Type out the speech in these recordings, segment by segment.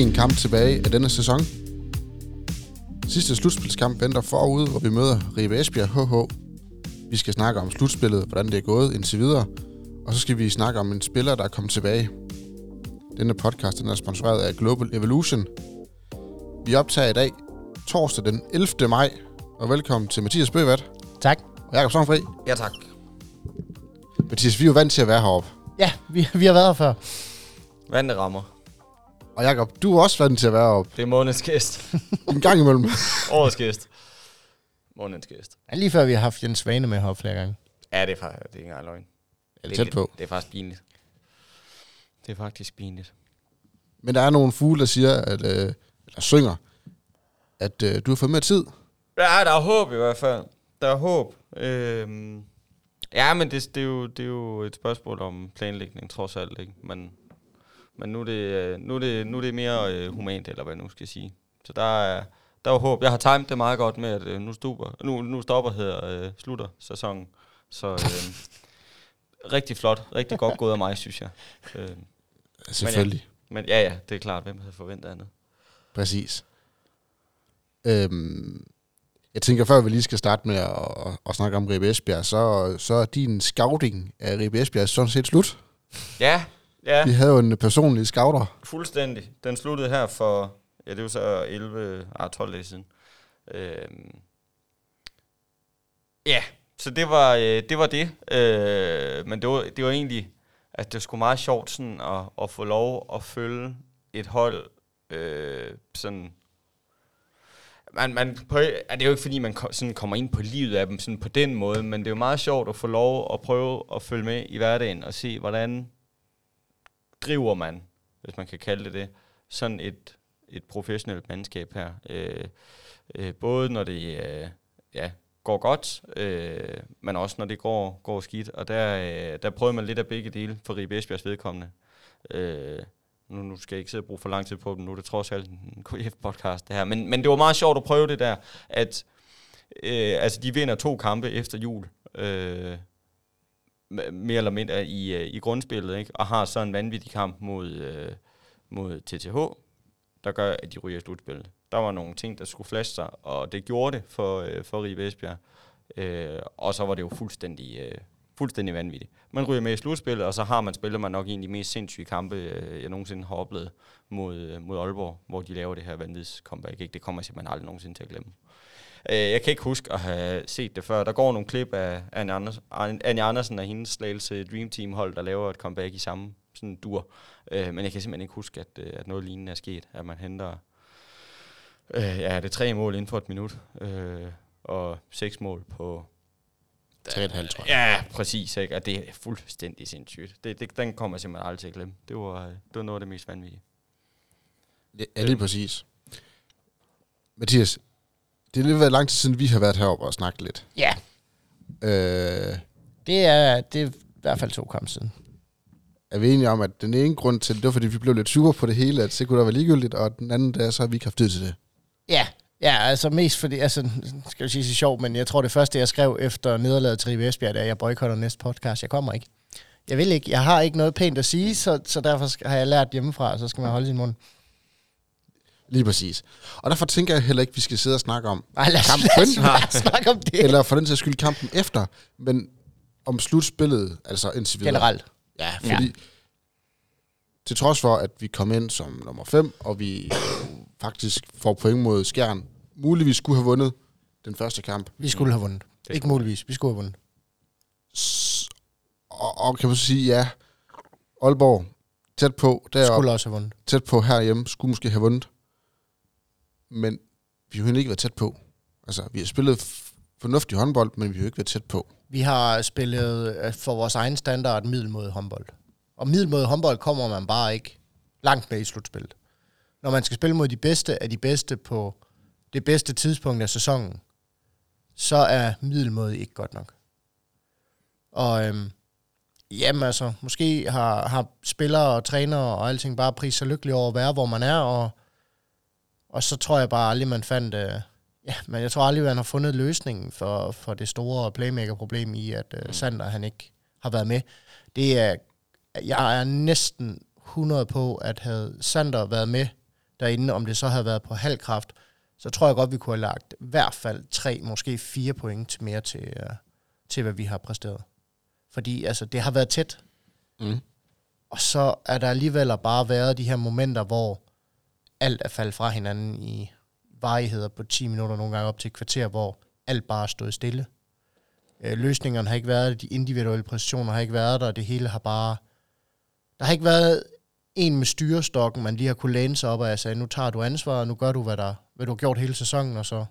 en kamp tilbage af denne sæson. Sidste slutspilskamp venter forude, hvor vi møder Ribe Esbjerg HH. Vi skal snakke om slutspillet, hvordan det er gået indtil videre, og så skal vi snakke om en spiller, der er kommet tilbage. Denne podcast den er sponsoreret af Global Evolution. Vi optager i dag torsdag den 11. maj, og velkommen til Mathias Bøvat Tak. og Jakob Songfri. Ja, tak. Mathias, vi er jo vant til at være heroppe. Ja, vi, vi har været her før. Vandet rammer. Og Jakob, du er også vant til at være heroppe. Det er månedens gæst. En gang imellem. Årets gæst. Månedens gæst. Ja, lige før vi har haft Jens Svane med heroppe flere gange. Ja, det er faktisk det er ikke engang løgn. Eller tæt på. Det er faktisk pinligt. Det er faktisk pinligt. Men der er nogle fugle, der siger, at, øh, eller synger, at øh, du har fået mere tid. Ja, der er håb i hvert fald. Der er håb. Øhm, ja, men det, det, er jo, det er jo et spørgsmål om planlægning, trods alt. Ikke? Men, men nu, er det, øh, nu, er det, nu er det mere øh, humant, eller hvad jeg nu skal sige. Så der er, der er håb. Jeg har timet det meget godt med, at øh, nu, stopper, nu, nu stopper hedder, øh, slutter sæsonen. Så øh, rigtig flot. Rigtig godt gået af mig, synes jeg. Øh, Selvfølgelig. men ja, ja, det er klart. Hvem havde forventet andet? Præcis. Øhm, jeg tænker, før vi lige skal starte med at, at, at snakke om Ribe Esbjerg, så, så er din scouting af Ribe Esbjerg sådan set slut. Ja, ja. Vi havde jo en personlig scouter. Fuldstændig. Den sluttede her for, ja, det var så 11, ah, 12 dage siden. Øhm. Ja, så det var øh, det. Var det. Øh, men det var, det var egentlig, at det var sgu meget sjovt sådan at, at få lov at følge et hold øh, sådan man, man på, er det er jo ikke fordi, man ko- sådan kommer ind på livet af dem sådan på den måde, men det er jo meget sjovt at få lov at prøve at følge med i hverdagen og se, hvordan driver man, hvis man kan kalde det det, sådan et, et professionelt mandskab her. Øh, øh, både når det øh, ja, går godt, øh, men også når det går, går skidt. Og der, øh, der prøvede man lidt af begge dele for Ribe Esbjergs vedkommende. Øh, nu, nu skal jeg ikke sidde og bruge for lang tid på det, nu er det trods alt en KF-podcast det her. Men, men det var meget sjovt at prøve det der, at øh, altså, de vinder to kampe efter jul. Øh, mere eller mindre i, øh, i grundspillet, ikke? og har så en vanvittig kamp mod, øh, mod TTH, der gør, at de ryger i slutspillet. Der var nogle ting, der skulle flashe sig, og det gjorde det for, øh, for Ribe Esbjerg. Øh, og så var det jo fuldstændig, øh, fuldstændig vanvittigt. Man ryger med i slutspillet, og så har man spillet man nok en af de mest sindssyge kampe, øh, jeg nogensinde har oplevet mod, øh, mod Aalborg, hvor de laver det her vanvittige comeback. Ikke? Det kommer jeg simpelthen aldrig nogensinde til at glemme. Øh, jeg kan ikke huske at have set det før. Der går nogle klip af Anja Andersen, Anja Andersen og hendes slagelse Dream Team hold, der laver et comeback i samme sådan dur. Øh, men jeg kan simpelthen ikke huske, at, øh, at noget lignende er sket. At man henter øh, ja, det er tre mål inden for et minut. Øh, og seks mål på... 3,5, tror jeg. Ja, præcis. Ikke? Og det er fuldstændig sindssygt. Det, det, den kommer jeg simpelthen aldrig til at glemme. Det var, det var noget af det mest vanvittige. Ja, lige præcis. Mathias, det er lidt været lang tid siden, vi har været heroppe og snakket lidt. Ja, Øh, det er, det er i hvert fald to kampe siden. er vi enige om, at den ene grund til det, var fordi vi blev lidt sure på det hele, at det kunne da være ligegyldigt, og den anden, der så har vi ikke haft tid til det. Ja, ja, altså mest fordi, altså, skal jeg sige så sjovt, men jeg tror det første, jeg skrev efter nederlaget til Ribe Esbjerg, det er, at jeg boykotter næste podcast. Jeg kommer ikke. Jeg vil ikke. Jeg har ikke noget pænt at sige, så, så derfor har jeg lært hjemmefra, og så skal man holde sin mund. Lige præcis. Og derfor tænker jeg heller ikke, at vi skal sidde og snakke om, Ej, lad os, Kampen lad os snakke om det. eller for den sags skyld kampen efter, men om slutspillet, altså indtil videre. Generelt. Ja, fordi ja. til trods for, at vi kom ind som nummer 5, og vi faktisk får point mod Skjern, muligvis skulle have vundet den første kamp. Vi skulle have vundet. Det Ikke muligvis. Vi skulle have vundet. S- og, og kan man så sige, ja, Aalborg, tæt på, Skulle deroppe, også have vundet. tæt på herhjemme, skulle måske have vundet. Men vi har jo ikke været tæt på. Altså, vi har spillet fornuftig håndbold, men vi har jo ikke været tæt på. Vi har spillet øh, for vores egen standard middelmåde håndbold. Og middelmåde håndbold kommer man bare ikke langt med i slutspillet. Når man skal spille mod de bedste af de bedste på det bedste tidspunkt af sæsonen, så er middelmåde ikke godt nok. Og øhm, jamen altså, måske har, har spillere og trænere og alting bare pris sig lykkelig over at være, hvor man er, og, og så tror jeg bare aldrig, man fandt... Øh, Ja, men jeg tror aldrig, man har fundet løsningen for, for det store playmaker-problem i, at uh, Sander han ikke har været med. Det er, jeg er næsten 100 på, at havde Sander været med derinde, om det så havde været på halv kraft, så tror jeg godt, vi kunne have lagt i hvert fald tre, måske fire point til mere til, uh, til hvad vi har præsteret. Fordi altså, det har været tæt. Mm. Og så er der alligevel bare været de her momenter, hvor alt er faldet fra hinanden i varigheder på 10 minutter, nogle gange op til et kvarter, hvor alt bare stod stille. Øh, løsningerne har ikke været de individuelle præcisioner har ikke været der, og det hele har bare... Der har ikke været en med styrestokken, man lige har kunne læne sig op, og jeg sagde, nu tager du ansvar, og nu gør du, hvad, der, hvad du har gjort hele sæsonen, og så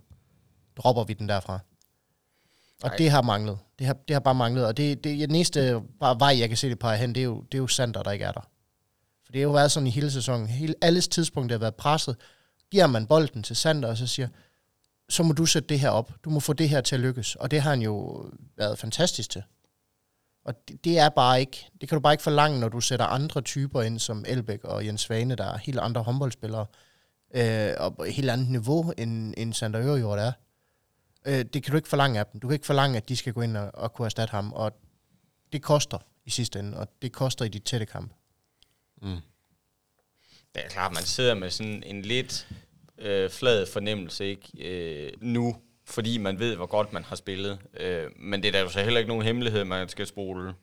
dropper vi den derfra. Og Ej. det har manglet. Det har, det har bare manglet. Og det, det, den eneste bare vej, jeg kan se det på hen, det er jo, det er jo Sander, der ikke er der. For det har jo været sådan i hele sæsonen. Hele, alles tidspunkt, det har været presset. Giver man bolden til Sander, og så siger, så må du sætte det her op. Du må få det her til at lykkes. Og det har han jo været fantastisk til. Og det, det er bare ikke, det kan du bare ikke forlange, når du sætter andre typer ind, som Elbæk og Jens Svane, der er helt andre håndboldspillere, øh, og på et helt andet niveau, end, end Sander Ørjord er. Øh, det kan du ikke forlange af dem. Du kan ikke forlange, at de skal gå ind og, og kunne erstatte ham, og det koster i sidste ende, og det koster i de tætte kampe. Mm. Det er klart, man sidder med sådan en lidt øh, flad fornemmelse ikke øh, nu, fordi man ved, hvor godt man har spillet. Øh, men det er da jo så heller ikke nogen hemmelighed, man skal spole,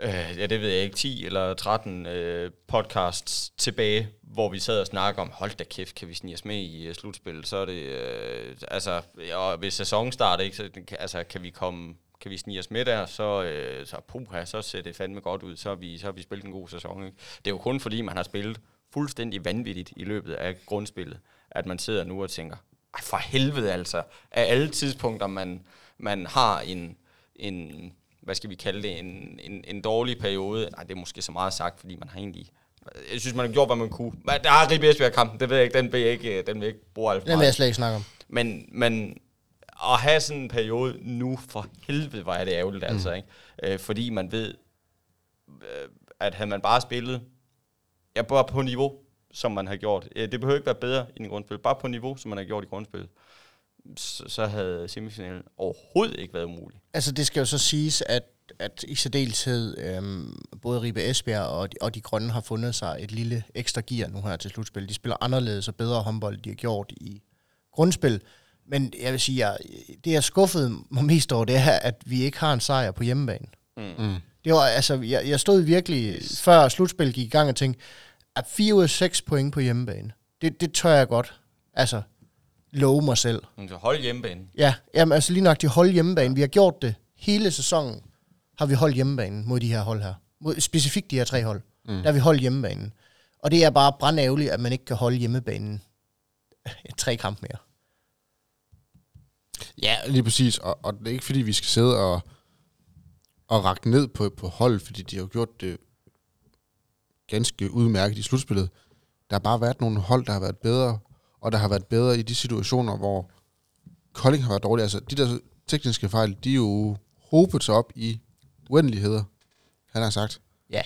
øh, ja det ved jeg ikke, 10 eller 13 øh, podcasts tilbage, hvor vi sad og snakkede om, hold da kæft, kan vi snige os med i uh, slutspillet, så er det, øh, altså, og hvis sæsonen starter, ikke, så altså, kan vi komme kan vi snige os med der, så, øh, så puha, så ser det fandme godt ud, så har vi, så har vi spillet en god sæson. Ikke? Det er jo kun fordi, man har spillet fuldstændig vanvittigt i løbet af grundspillet, at man sidder nu og tænker, ej for helvede altså, af alle tidspunkter, man, man har en, en, hvad skal vi kalde det, en, en, en dårlig periode, nej, det er måske så meget sagt, fordi man har egentlig, jeg synes, man har gjort, hvad man kunne. Men der er Ribe Esbjerg-kampen, det ved jeg ikke, den vil jeg ikke, den vil jeg ikke bruge alt for Den vil jeg meget. slet ikke snakke om. Men, men at have sådan en periode nu, for helvede, hvor er det ærgerligt, mm. altså, ikke? Øh, fordi man ved, øh, at havde man bare spillet, ja, bare på niveau, som man har gjort. Øh, Det behøver ikke være bedre i grundspil, bare på niveau, som man har gjort i grundspil. Så, så havde semifinalen overhovedet ikke været umulig. Altså, det skal jo så siges, at, at i særdeleshed øhm, både Ribe Esbjerg og de, og de grønne har fundet sig et lille ekstra gear nu her til slutspil. De spiller anderledes og bedre håndbold, de har gjort i grundspil. Men jeg vil sige, at det jeg skuffede mig mest over, det er, at vi ikke har en sejr på hjemmebane. Mm. Det var, altså, jeg, jeg stod virkelig, yes. før slutspillet gik i gang, og tænkte, at 4 ud af 6 point på hjemmebane, det, det tør jeg godt, altså, love mig selv. Så hold hjemmebane. Ja, jamen, altså lige nok de hold hjemmebane. Vi har gjort det hele sæsonen, har vi holdt hjemmebanen mod de her hold her. Mod, specifikt de her tre hold. Mm. Der har vi holdt hjemmebanen. Og det er bare brandærgerligt, at man ikke kan holde hjemmebanen tre kampe mere. Ja, lige præcis. Og, og det er ikke fordi, vi skal sidde og, og række ned på, på hold, fordi de har gjort det ganske udmærket i slutspillet. Der har bare været nogle hold, der har været bedre, og der har været bedre i de situationer, hvor Kolding har været dårlig. Altså, de der tekniske fejl, de er jo hobet sig op i uendeligheder, han har sagt. Ja.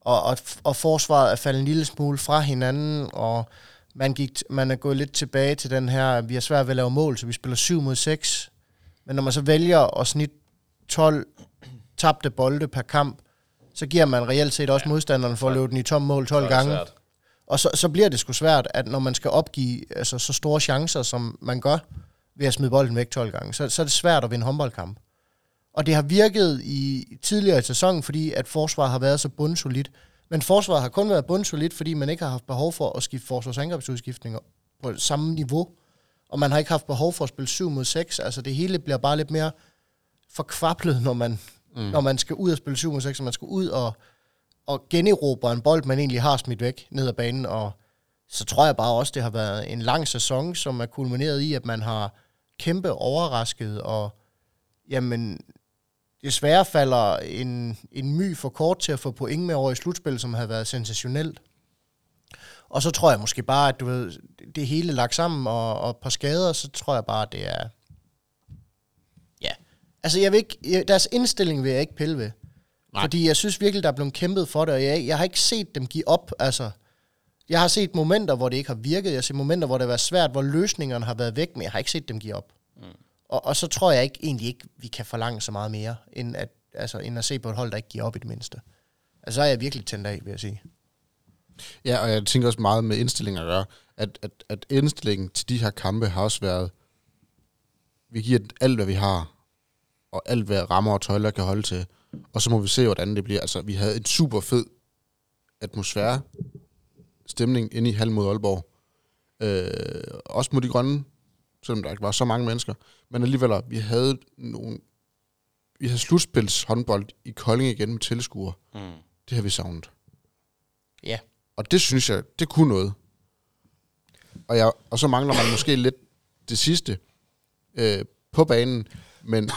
Og, og, og forsvaret er faldet en lille smule fra hinanden, og man, gik, man er gået lidt tilbage til den her, vi har svært ved at lave mål, så vi spiller 7 mod 6. Men når man så vælger at snit 12 tabte bolde per kamp, så giver man reelt set også ja, modstanderen for at løbe den i tom mål 12 gange. Og så, så bliver det sgu svært, at når man skal opgive altså, så store chancer, som man gør ved at smide bolden væk 12 gange, så, så er det svært at vinde håndboldkamp. Og det har virket i tidligere i sæsonen, fordi at forsvaret har været så bundsolidt. Men forsvaret har kun været bundsolidt, fordi man ikke har haft behov for at skifte forsvarsangrebsudskiftninger på samme niveau. Og man har ikke haft behov for at spille 7 mod 6. Altså det hele bliver bare lidt mere forkvablet, når man, mm. når man skal ud og spille 7 mod 6, og man skal ud og, og generobre en bold, man egentlig har smidt væk ned ad banen. Og så tror jeg bare også, det har været en lang sæson, som er kulmineret i, at man har kæmpe overrasket, og jamen, desværre falder en, en my for kort til at få point med over i slutspil, som havde været sensationelt. Og så tror jeg måske bare, at du ved, det hele lagt sammen og, og et par skader, så tror jeg bare, at det er... Ja. Altså, jeg vil ikke, deres indstilling vil jeg ikke pille ved. Nej. Fordi jeg synes virkelig, der er blevet kæmpet for det, og jeg, jeg har ikke set dem give op. Altså, jeg har set momenter, hvor det ikke har virket. Jeg har set momenter, hvor det har været svært, hvor løsningerne har været væk, men jeg har ikke set dem give op. Mm. Og, og så tror jeg ikke, egentlig ikke, vi kan forlange så meget mere, end at, altså, end at se på et hold, der ikke giver op i det mindste. Altså, så er jeg virkelig tændt af, vil jeg sige. Ja, og jeg tænker også meget med indstilling at gøre, at, at, at indstillingen til de her kampe har også været, vi giver alt, hvad vi har, og alt, hvad rammer og tøjler kan holde til, og så må vi se, hvordan det bliver. Altså, vi havde en super fed atmosfære, stemning inde i halv mod Aalborg. Øh, også mod de grønne, selvom der ikke var så mange mennesker. Men alligevel, vi havde nogle vi havde slutspils håndbold i Kolding igen med tilskuere. Mm. Det har vi savnet. Ja. Og det synes jeg, det kunne noget. Og, jeg, og så mangler man måske lidt det sidste øh, på banen, men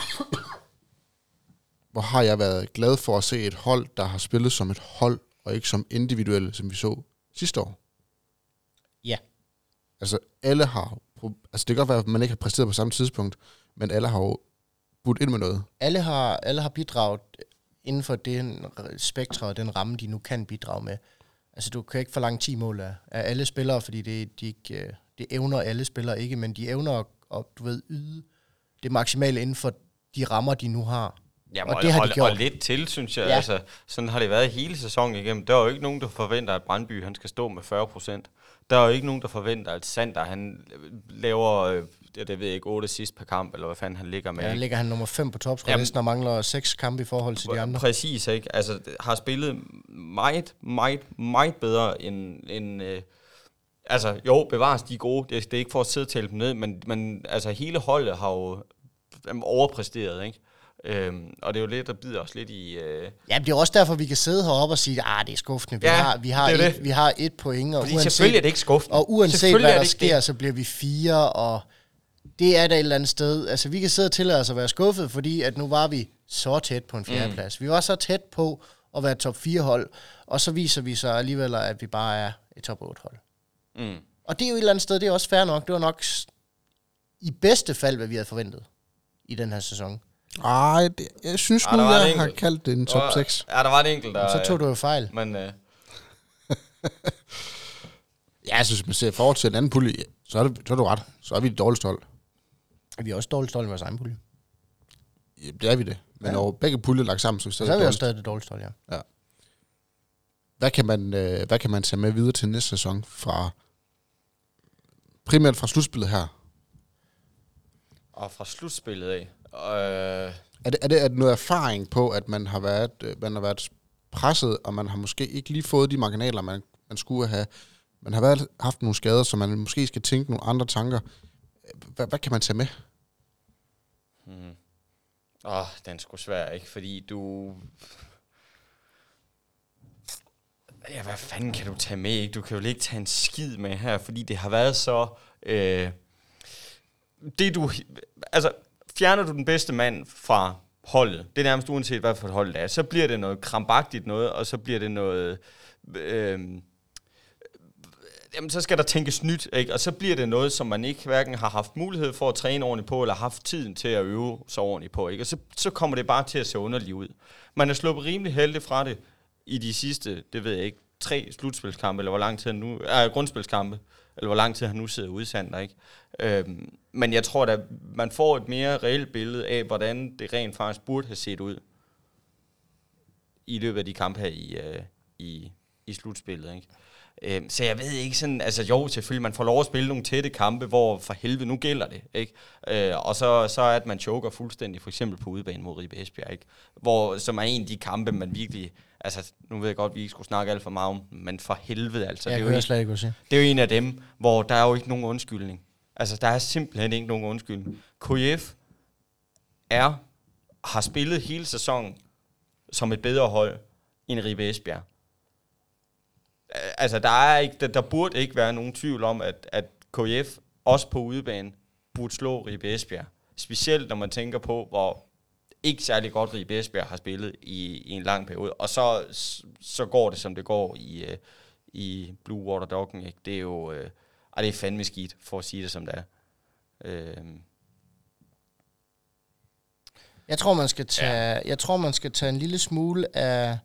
hvor har jeg været glad for at se et hold, der har spillet som et hold, og ikke som individuelle, som vi så sidste år. Ja. Altså, alle har... Altså, det kan godt være, at man ikke har præsteret på samme tidspunkt, men alle har jo budt ind med noget. Alle har, alle har bidraget inden for den spektrum og den ramme, de nu kan bidrage med. Altså, du kan ikke forlange 10 mål af, af alle spillere, fordi det, de ikke, øh, det evner alle spillere ikke, men de evner at, at, du ved, yde det maksimale inden for de rammer, de nu har. Ja, Og og, det har de og, gjort. og lidt til, synes jeg. Ja. Altså, sådan har det været hele sæsonen igennem. Der er jo ikke nogen, der forventer, at Brandby han skal stå med 40 procent. Der er jo ikke nogen, der forventer, at Sander han laver, øh, det, det ved jeg ikke, 8 sidst per kamp, eller hvad fanden han ligger med. Ja, ligger han nummer 5 på topscore-listen og mangler 6 kampe i forhold til de andre. Præcis, ikke? Altså, har spillet meget, meget, meget bedre end... end øh, altså, jo, bevares, de gode. Det, det er ikke for at sidde og tælle dem ned, men, men altså, hele holdet har jo dem overpræsteret, ikke? Øhm, og det er jo lidt, der bider os lidt i... Øh, Ja, det er også derfor, vi kan sidde heroppe og sige, at det er skuffende. Vi, Ja, har, vi, har det et, det. vi har et point, og fordi uanset, selvfølgelig er det ikke skuffende. og uanset hvad er der sker, det. så bliver vi fire, og det er der et eller andet sted. Altså, vi kan sidde og tillade os at være skuffet, fordi at nu var vi så tæt på en fjerdeplads. Mm. Vi var så tæt på at være top 4 hold, og så viser vi så alligevel, at vi bare er et top 8 hold. Mm. Og det er jo et eller andet sted, det er også fair nok. Det var nok i bedste fald, hvad vi havde forventet i den her sæson. Ej, det, jeg synes Ej, nu, jeg har enkelt. kaldt det en top Og- 6. Ja, der var en enkelt, der... Så tog du jo fejl. Men øh, Ja, jeg synes, man ser i forhold til en anden pulje, så er, det, så er du ret. Så er vi det dårligste hold. Vi er også dårligt stolte af vores egen pulje. Ja, det er vi det. Men Ja. når begge puljer er lagt sammen, så er vi Så stadig er vi også dårligst. stadig det dårligste hold, ja. Hvad kan, man, øh, hvad kan man tage med videre til næste sæson fra primært fra slutspillet her? og fra slutspillet af... Øh, Er det, er det, er det noget erfaring på, at man har været, øh, man har været presset, og man har måske ikke lige fået de marginaler, man, man skulle have? Man har været, haft nogle skader, så man måske skal tænke nogle andre tanker. Hvad, hvad kan man tage med? hmm. Åh, den er sgu svær, ikke? Fordi du... Ja, hvad fanden kan du tage med, ikke? Du kan jo ikke tage en skid med her, fordi det har været så... Øh, det du... Altså, fjerner du den bedste mand fra holdet, det er nærmest uanset, hvad for et hold det er, så bliver det noget krampagtigt noget, og så bliver det noget... Øh, jamen, så skal der tænkes nyt, ikke? og så bliver det noget, som man ikke hverken har haft mulighed for at træne ordentligt på, eller haft tiden til at øve sig ordentligt på. Ikke? Og så, så kommer det bare til at se underligt ud. Man er sluppet rimelig heldig fra det i de sidste, det ved jeg ikke, tre slutspilskampe, eller hvor lang tid nu, er grundspilskampe, eller hvor lang tid han nu sidder udsendt, ikke? Øhm, men jeg tror, at man får et mere reelt billede af, hvordan det rent faktisk burde have set ud i løbet af de kampe her i, øh, i, i slutspillet, ikke? Øhm, så jeg ved ikke sådan, altså jo, selvfølgelig, man får lov at spille nogle tætte kampe, hvor for helvede, nu gælder det, ikke? Øh, og så, så er at man choker fuldstændig, for eksempel på udebane mod Ribe Esbjerg, ikke? Hvor, som er en af de kampe, man virkelig, altså nu ved jeg godt, at vi ikke skulle snakke alt for meget om, men for helvede, altså. Jeg det, er jo en, slet ikke, siger. det er jo en af dem, hvor der er jo ikke nogen undskyldning. Altså, der er simpelthen ikke nogen undskyldning. KF er, har spillet hele sæsonen som et bedre hold end Ribe Esbjerg. Altså, der, er ikke, der, der burde ikke være nogen tvivl om, at, at KF også på udebane burde slå Ribe Esbjerg. Specielt når man tænker på, hvor ikke særlig godt Ribe Esbjerg har spillet i, i en lang periode. Og så, så går det, som det går i, øh, i Blue Water Doggen. Ikke? Det er jo øh, det er fandme skidt, for at sige det som det er. Øh, Jeg tror, man skal tage, ja. jeg tror, man skal tage en lille smule af,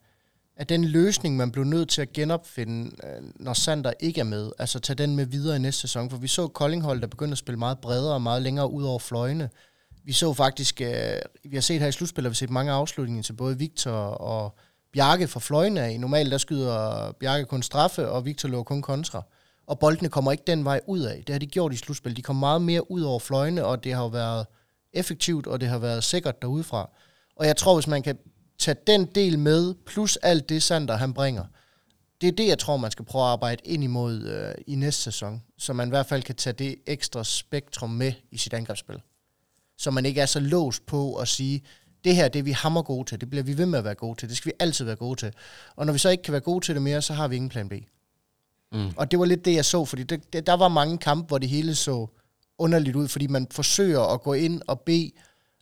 at den løsning, man blev nødt til at genopfinde, øh, når Sander ikke er med. Altså tage den med videre i næste sæson. For vi så Koldinghold, der begyndte at spille meget bredere og meget længere ud over fløjene. Vi så faktisk, øh, vi har set her i slutspillet, vi har set mange afslutninger til både Victor og Bjarke fra fløjene af. Normalt der skyder Bjarke kun straffe, og Victor løber kun kontra. Og boldene kommer ikke den vej ud af. Det har de gjort i slutspillet. De kommer meget mere ud over fløjene, og det har jo været effektivt, og det har været sikkert derudefra. Og jeg tror, hvis man kan tage den del med, plus alt det Sander han bringer, det er det, jeg tror, man skal prøve at arbejde ind imod øh, i næste sæson. Så man i hvert fald kan tage det ekstra spektrum med i sit angrebsspil. Så man ikke er så låst på at sige, det her, det er vi hammer gode til, det bliver vi ved med at være gode til, det skal vi altid være gode til. Og når vi så ikke kan være gode til det mere, så har vi ingen plan B. Mm. Og det var lidt det, jeg så, fordi det, det, der var mange kampe, hvor det hele så underligt ud, fordi man forsøger at gå ind og bede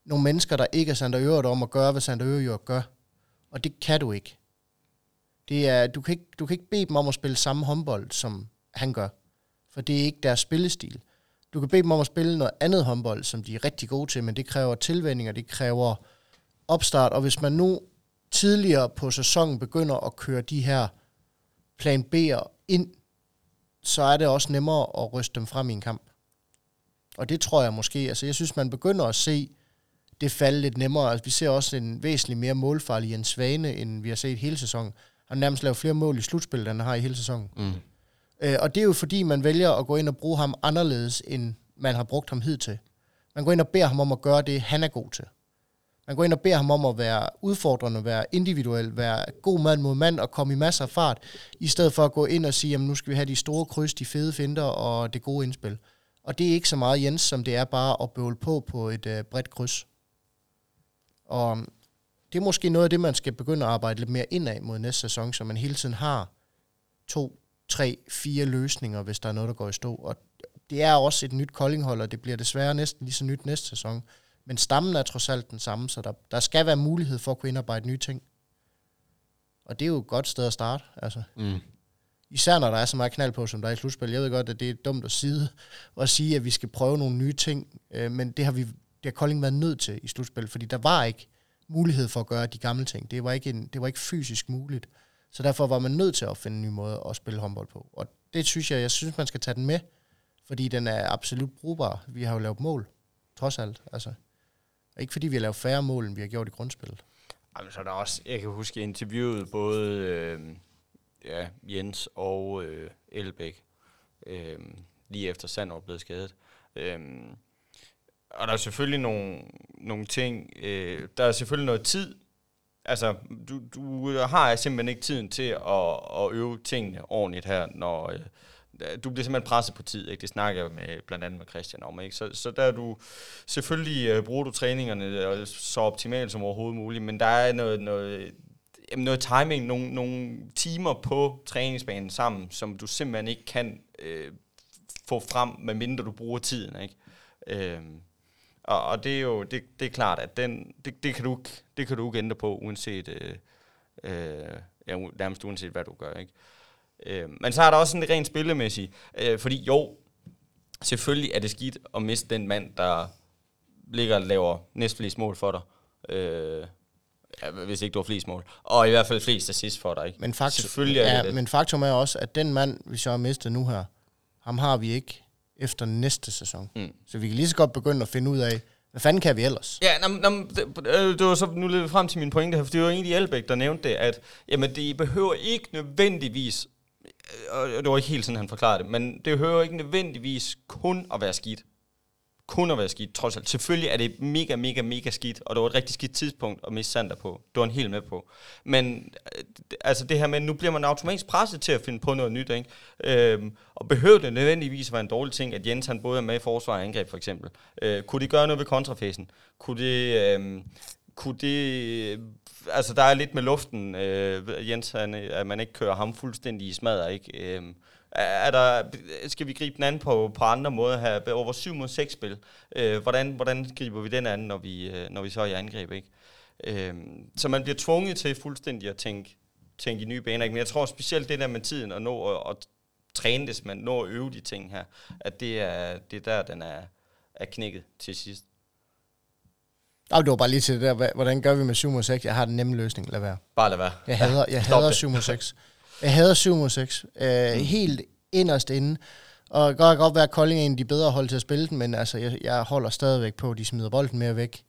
nogle mennesker, der ikke er Sander Øvrigt om at gøre, hvad Sander Øvrigt gør. Og det kan du ikke. Det er, du, kan ikke, du kan ikke bede dem om at spille samme håndbold, som han gør. For det er ikke deres spillestil. Du kan bede dem om at spille noget andet håndbold, som de er rigtig gode til, men det kræver tilvændinger, det kræver opstart. Og hvis man nu tidligere på sæsonen begynder at køre de her plan B'er ind, så er det også nemmere at ryste dem frem i en kamp. Og det tror jeg måske, altså jeg synes, man begynder at se det falde lidt nemmere. Altså, vi ser også en væsentlig mere målfarlig en Svane, end vi har set hele sæsonen. Han har nærmest lavet flere mål i slutspillet, end han har i hele sæsonen. Mm. Øh, og det er jo fordi, man vælger at gå ind og bruge ham anderledes, end man har brugt ham hidtil. Man går ind og beder ham om at gøre det, han er god til. Man går ind og beder ham om at være udfordrende, være individuel, være god mand mod mand og komme i masser af fart, i stedet for at gå ind og sige, jamen nu skal vi have de store kryds, de fede finder og det gode indspil. Og det er ikke så meget Jens, som det er bare at bøvle på på et øh, bredt kryds. Og det er måske noget af det, man skal begynde at arbejde lidt mere indad mod næste sæson, så man hele tiden har to, tre, fire løsninger, hvis der er noget, der går i stå. Og det er også et nyt koldinghold, og det bliver desværre næsten lige så nyt næste sæson. Men stammen er trods alt den samme, så der, der skal være mulighed for at kunne indarbejde nye ting. Og det er jo et godt sted at starte. Altså. Mm. Især når der er så meget knald på, som der er i slutspil. Jeg ved godt, at det er dumt at sige, at sige at vi skal prøve nogle nye ting, øh, men det har vi det har Kolding været nødt til i slutspillet, fordi der var ikke mulighed for at gøre de gamle ting. Det var ikke, en, det var ikke fysisk muligt. Så derfor var man nødt til at finde en ny måde at spille håndbold på. Og det synes jeg, jeg synes, man skal tage den med, fordi den er absolut brugbar. Vi har jo lavet mål, trods alt. Altså, ikke fordi vi har lavet færre mål, end vi har gjort i grundspillet. Jamen, så er der også, jeg kan huske, interviewet både øh, ja, Jens og øh, Elbæk, øh, lige efter Sandor blev skadet. Øh, og der er selvfølgelig nogle, nogle ting, øh, der er selvfølgelig noget tid. Altså, du, du har simpelthen ikke tiden til at, at øve tingene ordentligt her, når øh, du bliver simpelthen presset på tid. Ikke? Det snakker jeg med, blandt andet med Christian om. Ikke? Så, så der er du, selvfølgelig øh, bruger du træningerne øh, så optimalt som overhovedet muligt, men der er noget, noget, jamen noget timing, nogle, nogle timer på træningsbanen sammen, som du simpelthen ikke kan øh, få frem, medmindre du bruger tiden. Ikke? Øh, og, og det er jo det, det er klart, at den, det, det, kan du, det kan du ikke ændre på, uanset, øh, øh, ja, nærmest uanset hvad du gør. Ikke? Øh, men så er der også sådan det rent spillemæssigt. Øh, fordi jo, selvfølgelig er det skidt at miste den mand, der ligger og laver næstflest mål for dig. Øh, ja, hvis ikke du har flest mål. Og i hvert fald flest assist for dig. Ikke? Men, faktum, selvfølgelig er ja, det. men faktum er også, at den mand, vi så har mistet nu her, ham har vi ikke efter næste sæson. Mm. Så vi kan lige så godt begynde at finde ud af, hvad fanden kan vi ellers? Ja, nam, nam, det, øh, det var så nu lidt frem til min pointe her, for det var egentlig Elbæk, der nævnte det, at jamen, det behøver ikke nødvendigvis, øh, og det var ikke helt sådan, han forklarede det, men det behøver ikke nødvendigvis kun at være skidt kun at være skidt, trods alt. Selvfølgelig er det mega, mega, mega skidt, og det var et rigtig skidt tidspunkt at miste Sander på. Det var en helt med på. Men øh, altså det her med, nu bliver man automatisk presset til at finde på noget nyt, ikke? Øhm, og behøver det nødvendigvis være en dårlig ting, at Jens han både er med i forsvar og angreb, for eksempel. Øh, kunne de gøre noget ved kontrafæsen? Kunne det... Øhm, kunne det, øh, altså der er lidt med luften, øh, Jens, han, øh, at man ikke kører ham fuldstændig i smadret, ikke? Øhm, er der, skal vi gribe den an på, på andre måder her? Over 7 mod 6 spil. Øh, hvordan, hvordan griber vi den an, når vi, øh, når vi så er i angreb? Ikke? Øh, så man bliver tvunget til fuldstændig at tænke, tænke i nye baner. Ikke? Men jeg tror specielt det der med tiden at nå at, at træne det, man når at øve de ting her, at det er, det er der, den er, er knækket til sidst. Ja, det var bare lige til det der, hvordan gør vi med 7 mod 6? Jeg har den nemme løsning, lad være. Bare lad være. Jeg hader, jeg hader 7 mod 6. Jeg hader 7 mod 6. Øh, mm. Helt inderst inde. Og det kan godt være, at Kolding er en af de bedre hold til at spille den, men altså, jeg, jeg holder stadigvæk på, at de smider bolden mere væk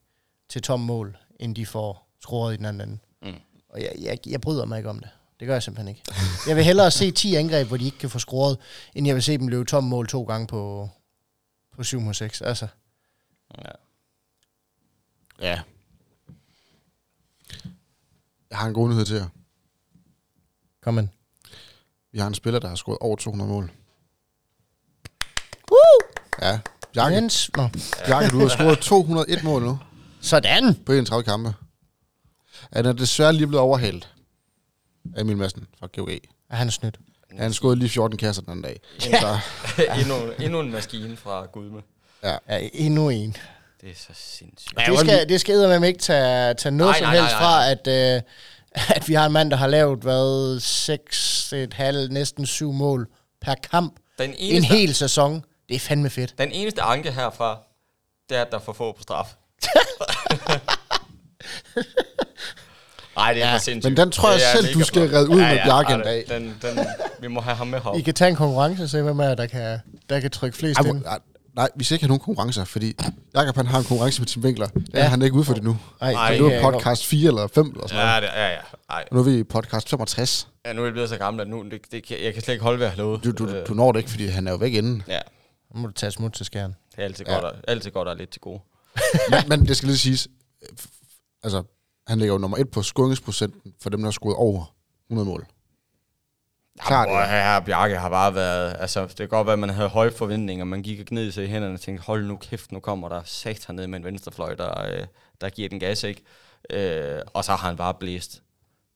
til tom mål, end de får skruet i den anden ende. Mm. Og jeg, jeg, jeg bryder mig ikke om det. Det gør jeg simpelthen ikke. Jeg vil hellere se 10 angreb, hvor de ikke kan få scoret, end jeg vil se dem løbe tom mål to gange på, på 7 mod 6. Altså, Ja. Ja. Jeg har en god nyhed til jer. kom ind. Vi har en spiller, der har scoret over 200 mål. Woo! Ja. Bjarke, Jens. Nå. Bjarke, du har scoret 201 mål nu Sådan. på 31 kampe. Han er desværre lige blevet overhalet af Emil Madsen fra GOG. Er han snydt? Han skåede lige 14 kasser den anden dag. Ja. Så, endnu, endnu en maskine fra Gudme. Ja, endnu en. Det er så sindssygt. Ja, Det skal, det skal eddermame ikke tage, tage noget Nej, som nej, helst nej, fra, at, øh, at vi har en mand, der har lavet, hvad, 6, et halvt, næsten 7 mål per kamp. Den En eneste, hel sæson. Det er fandme fedt. den eneste anke herfra, det er, at der er for få på straf. Nej, det er Ja, for sindssygt. men den tror jeg selv, du skal redde ud med Bjarke en dag. Den, den, vi må have ham med I her. kan tage en konkurrence og se, hvem er der kan, der kan trykke flest Ej, ind. Nej, nej, vi skal ikke have nogen konkurrencer, fordi Jakob han har en konkurrence med Tim Winkler. Det Ja. er han ikke ude for det nu. Ej, Ej, Det er podcast 4 eller 5 eller sådan noget. Ja, det, ja, ja. Ej. Og nu er vi i podcast 65. ja, nu er jeg blevet så gammel, at nu, det, det, jeg kan slet ikke holde, jeg har lovet. Du, du, Øh, du når det ikke, fordi han er jo væk inden. Ja. Nu må du tage smut til skærmen. det er altid Ja. godt, at, altid godt at lidt til gode. men, men det skal lige siges, altså, han ligger jo nummer et på scoringsprocenten for dem, der har scoret over 100 mål. Klart, ja. her Bjarke har bare været... Altså, det kan godt være, at man havde høje forventninger. Man gik og gned sig i hænderne og tænkte, hold nu kæft, nu kommer der satan ned med en venstrefløj, der, øh, der giver den gas, ikke? Øh, og så har han bare blæst,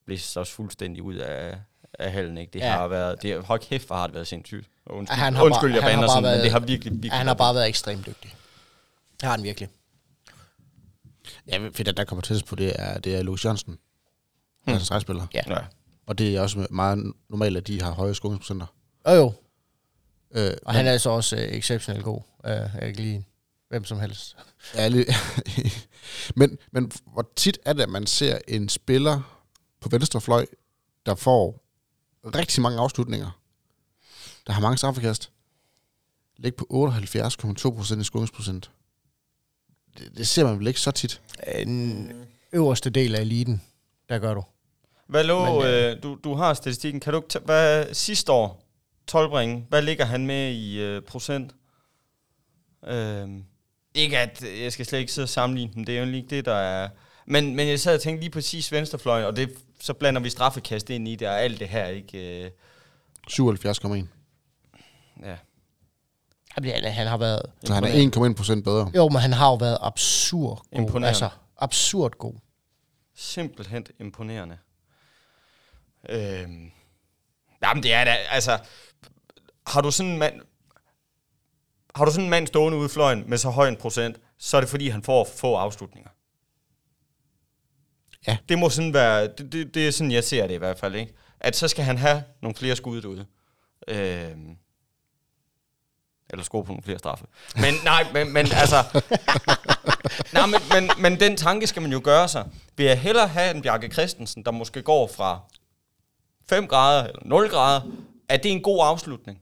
blæst os fuldstændig ud af, af halen, ikke? Det Ja. har været... Det, hold kæft, hvor har det været sindssygt. Og Undskyld, Han har undskyld bare- jeg han har bander bare sådan, men været- det har virkelig, virkelig... Han har bare været ekstremt dygtig. Det har han virkelig. Ja, fordi der kommer tættest på, det er, det er Louis Jørgensen. Hmm. Altså stregspiller. Ja. Ja. Og det er også meget normalt, at de har høje scoringsprocenter. Jo jo, Øh, og han er altså også øh, exceptionelt god. Øh, jeg kan lide hvem som helst. Ja, lige. men, men hvor tit er det, at man ser en spiller på venstre fløj, der får rigtig mange afslutninger, der har mange straffekast, ligge på 78,2% i scoringsprocent. Det, det ser man vel ikke så tit. En øverste del af eliten, der gør du. Hvad lå, Men, øh, du, du har statistikken. Kan du ikke tage, hvad sidste år, 12 hvad ligger han med i øh, procent? Øhm, ikke at, øh, jeg skal slet ikke sidde og sammenligne dem, det er jo ikke det, der er... Men, men jeg sad og tænkte lige præcis venstrefløjen, og det, så blander vi straffekast ind i det, og alt det her, ikke? Øh, 77,1. ja. Han, han har været... Så han er 1,1 procent bedre. Jo, men han har jo været absurd god. Imponerende. Altså, absurd god. Simpelthen imponerende. Øhm, jamen, det er da, altså... Har du sådan en mand... Har du sådan en mand stående ude i fløjen med så høj en procent, så er det fordi, han får få afslutninger. Ja. Det må sådan være... Det, det, det er sådan, jeg ser det i hvert fald, ikke? At så skal han have nogle flere skud derude. Øhm, eller score på nogle flere straffe. Men nej, men, men altså... nej, men, men, men den tanke skal man jo gøre sig. Vil jeg hellere have en Bjarke Christensen, der måske går fra 5 grader eller 0 grader, er det en god afslutning?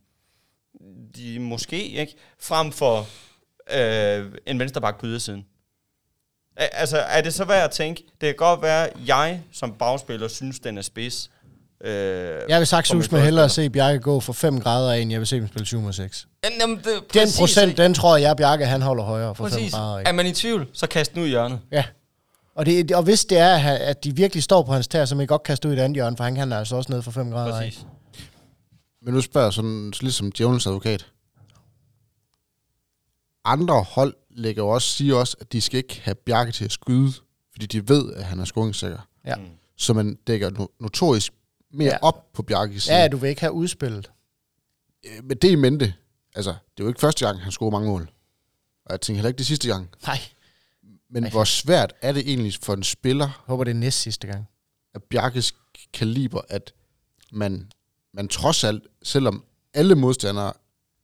De, måske, ikke? Frem for øh, en vensterbak på ydersiden. A- Altså, er det så værd at tænke? Det kan godt være, at jeg som bagspiller synes, den er spids. Øh, Jeg vil sagt sus med hellere førstespiller. se Bjarke gå for 5 grader af, end jeg vil se dem spille 7 mod 6. Jamen, det, Den procent, ikke? den tror jeg, Bjarke han holder højere for 5 Præcis. grader af. Er man i tvivl, så kast den ud i hjørnet. Ja. Og, det, og hvis det er, at de virkelig står på hans tær, så man godt kaste ud i et andet hjørne, for han kan altså også ned for 5 grader af. Præcis. Men nu spørger jeg sådan, lidt som djævelens advokat. Andre hold lægger også, siger også, at de skal ikke have Bjarke til at skyde, fordi de ved, at han er scoringssikker. Ja. Mm. Så man dækker no- notorisk mere Ja. op på Bjarkes side. Ja, du vil ikke have udspillet. Øh, Med det i mente, altså, det er jo ikke første gang, han scorer mange mål. Og jeg tænker heller ikke det sidste gang. Nej. Men Ej. hvor svært er det egentlig for en spiller Jeg håber, det er næst sidste gang. af Bjarkes kaliber, at man, man trods alt, selvom alle modstandere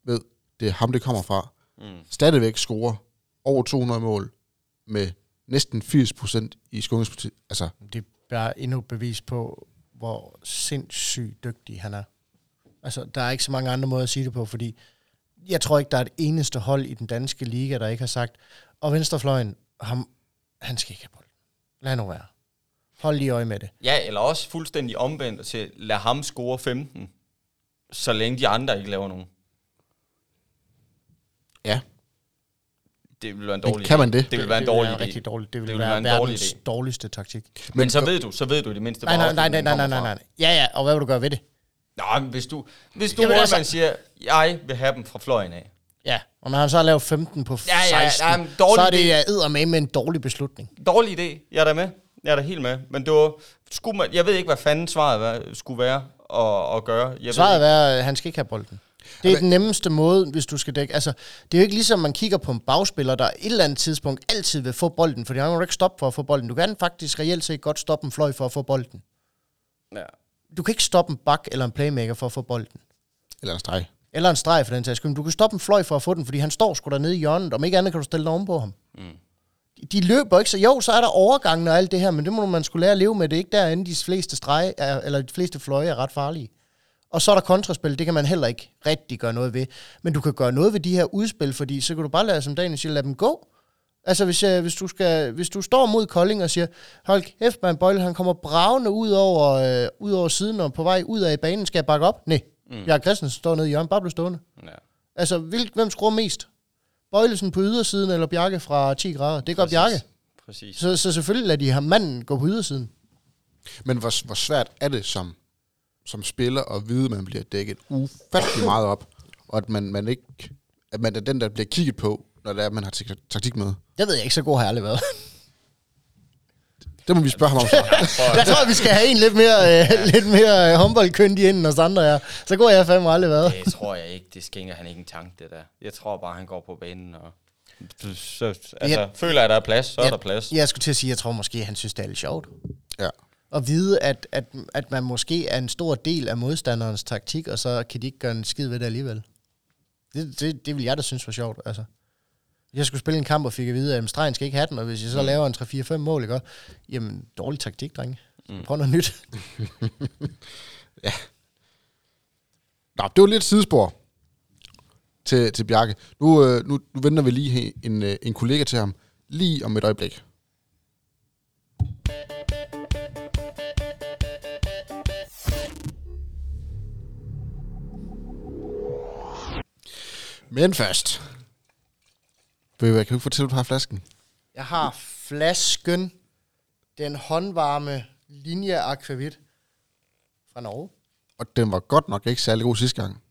ved, det er ham, det kommer fra, Mm. stadigvæk scorer over 200 mål med næsten 80% i scoringsprocent. Altså, Det er bare endnu bevis på, hvor sindssygt dygtig han er. Altså, der er ikke så mange andre måder at sige det på, fordi jeg tror ikke, der er et eneste hold i den danske liga, der ikke har sagt, og venstrefløjen, ham, han skal ikke have bolden. Lad nu være. Hold lige øje med det. Ja, eller også fuldstændig omvendt til, lad ham score 15, så længe de andre ikke laver nogen. Ja. Det vil være en Men dårlig kan idé. man det? Det vil være en det dårlig idé. rigtig dårligt. Det vil, Det vil være, være en dårlig verdens idé. dårligste taktik. Men så ved du, så ved du i det mindste, Nej, nej, nej, nej, nej, nej, nej, nej. Ja, ja, og hvad vil du gøre ved det? Nå, men hvis du, hvis du Jamen, altså, siger, jeg vil have dem fra fløjen af. Ja, og når han så har lavet 15 på Ja, ja, 16, ja, men dårlig så er det ja, eddermame med en dårlig beslutning. Dårlig idé, jeg er da med. Jeg er da helt med. Men det var, skulle man, jeg ved ikke, hvad fanden svaret var, skulle være at, at gøre. Jeg Svaret er, at han skal ikke have bolden. Det er den nemmeste måde, hvis du skal dække. Altså, det er jo ikke ligesom, man kigger på en bagspiller, der et eller andet tidspunkt altid vil få bolden, fordi han må du ikke stoppe for at få bolden. Du kan faktisk reelt set godt stoppe en fløj for at få bolden. ja. Du kan ikke stoppe en bak eller en playmaker for at få bolden. Eller en streg. Eller en streg for den sags skyld. Du kan stoppe en fløj for at få den, fordi han står sgu dernede i hjørnet. Om ikke andet kan du stille oven på ham. Mm. De løber ikke, så jo, så er der overgangen og alt det her, men det må man skulle lære at leve med. Det er ikke derinde, de fleste strege, er, eller de fleste fløje er ret farlige. Og så er der kontraspil, det kan man heller ikke rigtig gøre noget ved. Men du kan gøre noget ved de her udspil, fordi så kan du bare lade, som Daniel siger, lade dem gå. Altså hvis, jeg, hvis, du skal, hvis du står mod Kolding og siger, hold kæft, man Bøjle, han kommer bravende ud over, øh, ud over siden og på vej ud af banen, skal jeg bakke op? Nej, mm. Bjarke Christensen står nede i hjørnet, bare bliv stående. ja. Altså, hvil, hvem skruer mest? Bøjlesen på ydersiden eller Bjarke fra 10 grader? Det gør Præcis. Bjarke. Præcis. Så, så selvfølgelig lader de her manden gå på ydersiden. Men hvor, hvor svært er det som, som spiller at vide, at man bliver dækket ufattelig meget op, og at man, man ikke at man er den, der bliver kigget på, når det er, at man har tak- taktik med. Det ved jeg ikke, så god har jeg aldrig været. Det må vi spørge ham om så. jeg tror, vi skal have en lidt mere, øh, lidt mere øh, håndboldkyndig ind end os andre er. Så god har jeg fandme aldrig været. Det tror jeg ikke. Det skænker han ikke en tanke, det der. Jeg tror bare, han går på banen og... Så, altså, Ja. føler jeg, at der er plads, så er Jeg- der plads. Jeg skulle til at sige, jeg tror måske, han synes, det er lidt sjovt. Ja. At vide, at, at, at man måske er en stor del af modstanderens taktik, og så kan de ikke gøre en skid ved det alligevel. Det, det, det vil jeg da synes var sjovt, altså. Jeg skulle spille en kamp og fik at vide, at stregen skal ikke have den, og hvis jeg så laver en 3-4-5 mål, ikke? Jamen, dårlig taktik, drenge. Prøv noget nyt. Nå, det var lidt sidespor til, til Bjarke. Nu, øh, nu, nu venter vi lige en, øh, en kollega til ham, lige om et øjeblik. Men først. Ved hvad, kan du fortælle, at du har flasken? Jeg har flasken, den håndvarme linje akvavit fra Norge. Og den var godt nok ikke særlig god sidste gang.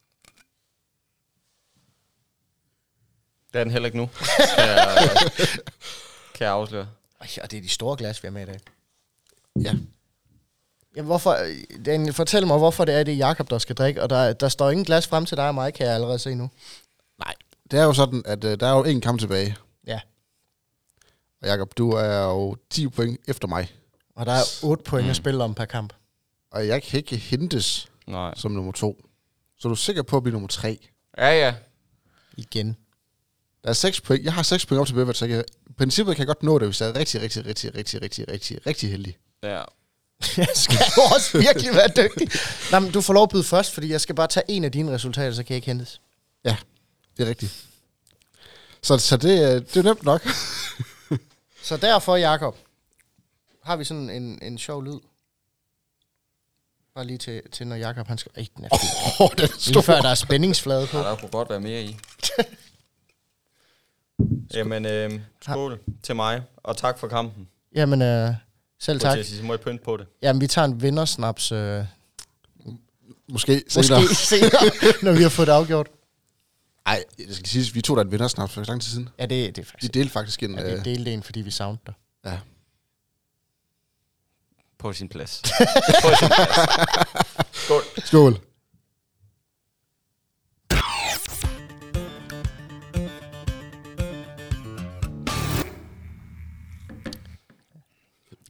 Det er den heller ikke nu. Kan jeg, kan jeg afsløre. Ej, og det er de store glas, vi har med i dag. Ja. Jamen, hvorfor, Daniel, fortæl mig, hvorfor det er, det er Jakob, der skal drikke, og der, der står ingen glas frem til dig og mig, kan jeg allerede se nu. Det er jo sådan, at øh, der er jo en kamp tilbage. Ja, Og Jacob, du er jo 10 point efter mig. og der er 8 point at spille om per kamp. Og jeg kan ikke hentes Nej. som nummer to. Så er du sikker på at blive nummer tre? Ja, ja. Igen. Der er 6 point. Jeg har 6 point op til Bøbert, så jeg, i princippet kan jeg godt nå det, hvis jeg er rigtig, rigtig, rigtig, rigtig, rigtig, rigtig, rigtig heldig. Ja. Jeg skal også virkelig være dygtig. Nej, men du får lov at byde først, fordi jeg skal bare tage en af dine resultater, så kan jeg ikke hentes. Ja, det er rigtigt. Så, så det, er- det er nemt nok. Så derfor, Jakob, har vi sådan en, en sjov lyd. Bare lige til, til når Jakob han skal... Ej, den er. Åh, den er Lige før der er spændingsflade på. ja. Der kunne godt være mere i. Jamen, øh, skål til mig, og tak for kampen. Jamen, øh, selv tak. Tak. Må jeg pynte på det? Jamen, vi tager en vindersnaps øh, Måske senere. måske senere, når vi har fået det afgjort. Nej, det skal siges, vi tog da en vindersnaps for lang tid siden. Ja, det, det er Vi faktisk... delte faktisk en... Ja, øh, vi delte en, fordi vi savnede dig. ja. På sin plads. på sin plads. Skål. Skål.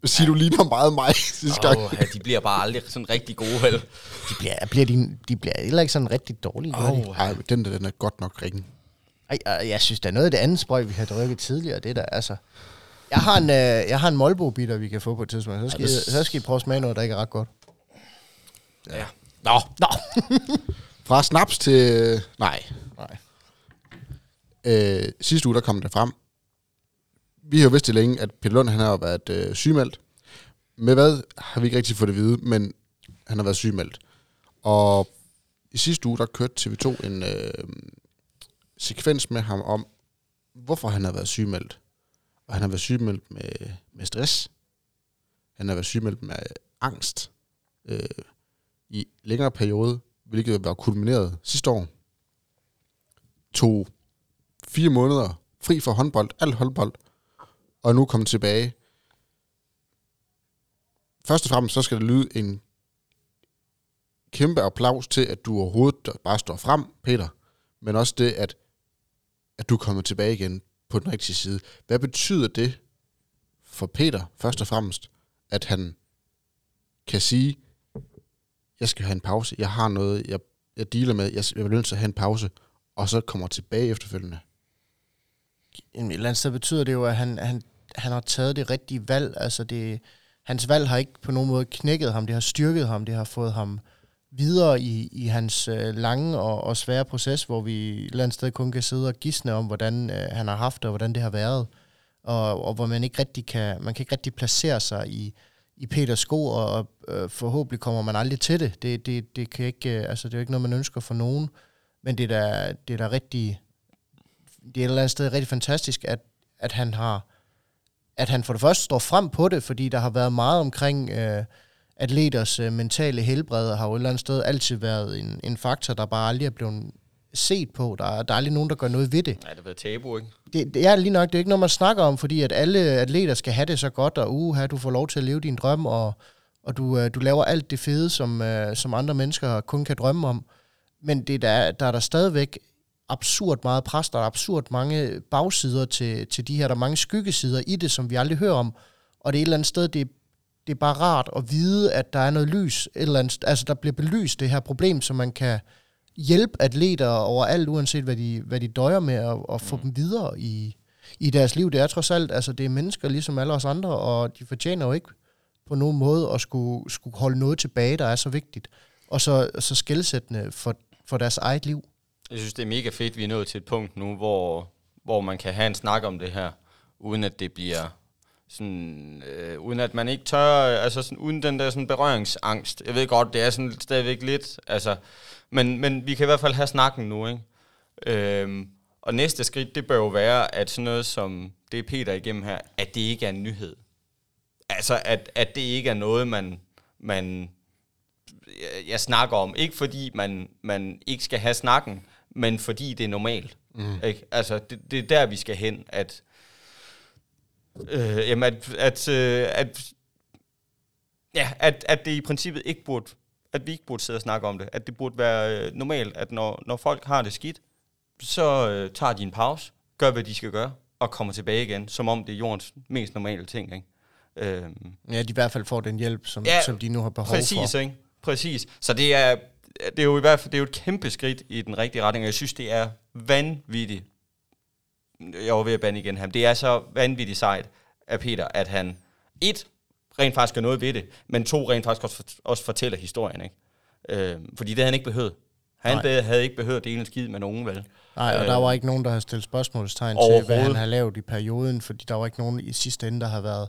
Siger du ligner meget mig sidste gang. Oh, ja, de bliver bare aldrig sådan rigtig gode, vel? De bliver, bliver, de, de bliver heller ikke sådan rigtig dårlige. de? Ej, den der, den er godt nok ringen. Ej, øh, jeg synes, der er noget af det andet sprøjt, vi har drukket tidligere. Det der, altså... Jeg har en, øh, jeg har en Molbo-bitter, vi kan få på et tidspunkt. Så skal, ja, det- I, så skal I prøve at smage noget, der ikke er ret godt. Ja. Nå, Nå! fra snaps til... Nej. Nej. Øh, sidste uge, der kom det frem. Vi har jo vidst det længe, at Peter Lund han har været øh, sygemeldt. med hvad, har vi ikke rigtig fået det at vide, men han har været sygemeldt. Og i sidste uge, der kørte TV2 en øh, sekvens med ham om, hvorfor han har været sygemeldt. Og han har været sygemeldt med, med stress. Han har været sygemeldt med øh, angst øh, i længere periode, hvilket var kulmineret sidste år. Tog fire måneder fri fra håndbold, alt håndbold, og nu komme tilbage. Først og fremmest så skal der lyde en kæmpe applaus til, at du overhovedet bare står frem, Peter, men også det, at, at du kommer tilbage igen på den rigtige side. Hvad betyder det for Peter, først og fremmest, at han kan sige, jeg skal have en pause, jeg har noget, jeg, jeg dealer med, jeg, jeg vil nødt til at have en pause, og så kommer tilbage efterfølgende? Et eller andet sted betyder det jo, at han, han, han har taget det rigtige valg. Altså det, hans valg har ikke på nogen måde knækket ham, det har styrket ham, det har fået ham videre i, i hans øh, lange og, og svære proces, hvor vi et eller andet sted kun kan sidde og gisne om, hvordan øh, han har haft det, og hvordan det har været. Og, og hvor man ikke rigtig kan, man kan ikke rigtig placere sig i, i Peters sko, og, og øh, forhåbentlig kommer man aldrig til det. Det, det, det, kan ikke, øh, altså, det er jo ikke noget, man ønsker for nogen, men det er da, det er da rigtig, det er et eller andet sted rigtig fantastisk, at, at han har, at han for det første står frem på det, fordi der har været meget omkring øh, atleters øh, mentale helbred, har jo et eller andet sted altid været en, en faktor, der bare aldrig er blevet set på. Der, er- der er aldrig nogen, der gør noget ved det. Nej, det har været tabu, ikke? Det, det er lige nok, det er ikke noget, man snakker om, fordi at alle atleter skal have det så godt, og uha, du får lov til at leve din drøm, og, og du, øh, du laver alt det fede, som, øh, som andre mennesker kun kan drømme om. Men det der, der er der stadigvæk absurd meget pres, der er absurd mange bagsider til, til de her, der er mange skyggesider i det, som vi aldrig hører om. Og det er et eller andet sted, det, det er bare rart at vide, at der er noget lys, et eller andet, altså der bliver belyst det her problem, så man kan hjælpe atleter overalt, uanset hvad de, hvad de døjer med, og, og få dem videre i, i deres liv. Det er trods alt, altså det er mennesker ligesom alle os andre, og de fortjener jo ikke på nogen måde at skulle, skulle holde noget tilbage, der er så vigtigt, og så, så skældsættende for, for deres eget liv. Jeg synes, det er mega fedt, vi er nået til et punkt nu, hvor, hvor man kan have en snak om det her, uden at det bliver sådan, øh, uden at man ikke tør, altså sådan, uden den der sådan berøringsangst. Jeg ved godt, det er sådan stadigvæk lidt, altså, men, men vi kan i hvert fald have snakken nu, ikke? Øhm, og næste skridt, det bør jo være, at sådan noget som det er Peter igennem her, at det ikke er en nyhed. Altså, at, at det ikke er noget, man, man jeg, jeg snakker om. Ikke fordi man, man ikke skal have snakken, men fordi det er normalt. Mm. Ikke? Altså, det, det er der, vi skal hen, at, øh, jamen, at, at, øh, at, ja, at, at det i princippet ikke burde, at vi ikke burde sidde og snakke om det. At det burde være øh, normalt, at når, når folk har det skidt, så øh, tager de en pause, gør, hvad de skal gøre, og kommer tilbage igen, som om det er jordens mest normale ting. Ikke? Øhm, Ja, de i hvert fald får den hjælp, som, Ja, som de nu har behov Præcis, for. ikke? Præcis. Så det er, det er jo i hvert fald det er jo et kæmpe skridt i den rigtige retning, og jeg synes, det er vanvittigt. Jeg var ved at bande igen ham. Det er så vanvittigt sejt af Peter, at han et, rent faktisk gør noget ved det, men to, rent faktisk også, også fortæller historien, ikke? Øh, fordi det havde han ikke behøvet. Han Nej. havde ikke behøvet at dele en skid med nogen, vel? Nej, og Øh, der var ikke nogen, der har stillet spørgsmålstegn til, hvad han har lavet i perioden, fordi der var ikke nogen i sidste ende, der har været,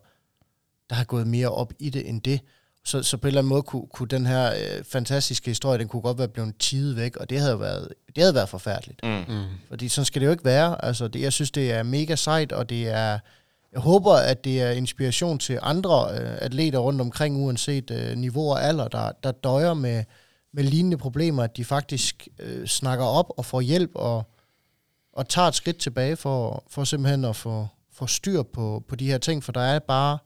der har gået mere op i det end det. Så, så på en eller anden måde kunne, kunne den her øh, fantastiske historie, den kunne godt være blevet tidet væk, og det havde været, det havde været forfærdeligt. Mm. Mm. Fordi sådan skal det jo ikke være. Altså, det, jeg synes, det er mega sejt, og det er... Jeg håber, at det er inspiration til andre øh, atleter rundt omkring, uanset øh, niveau og alder, der, der døjer med, med lignende problemer, at de faktisk øh, snakker op og får hjælp og, og tager et skridt tilbage for, for simpelthen at få, få styr på, på de her ting, for der er bare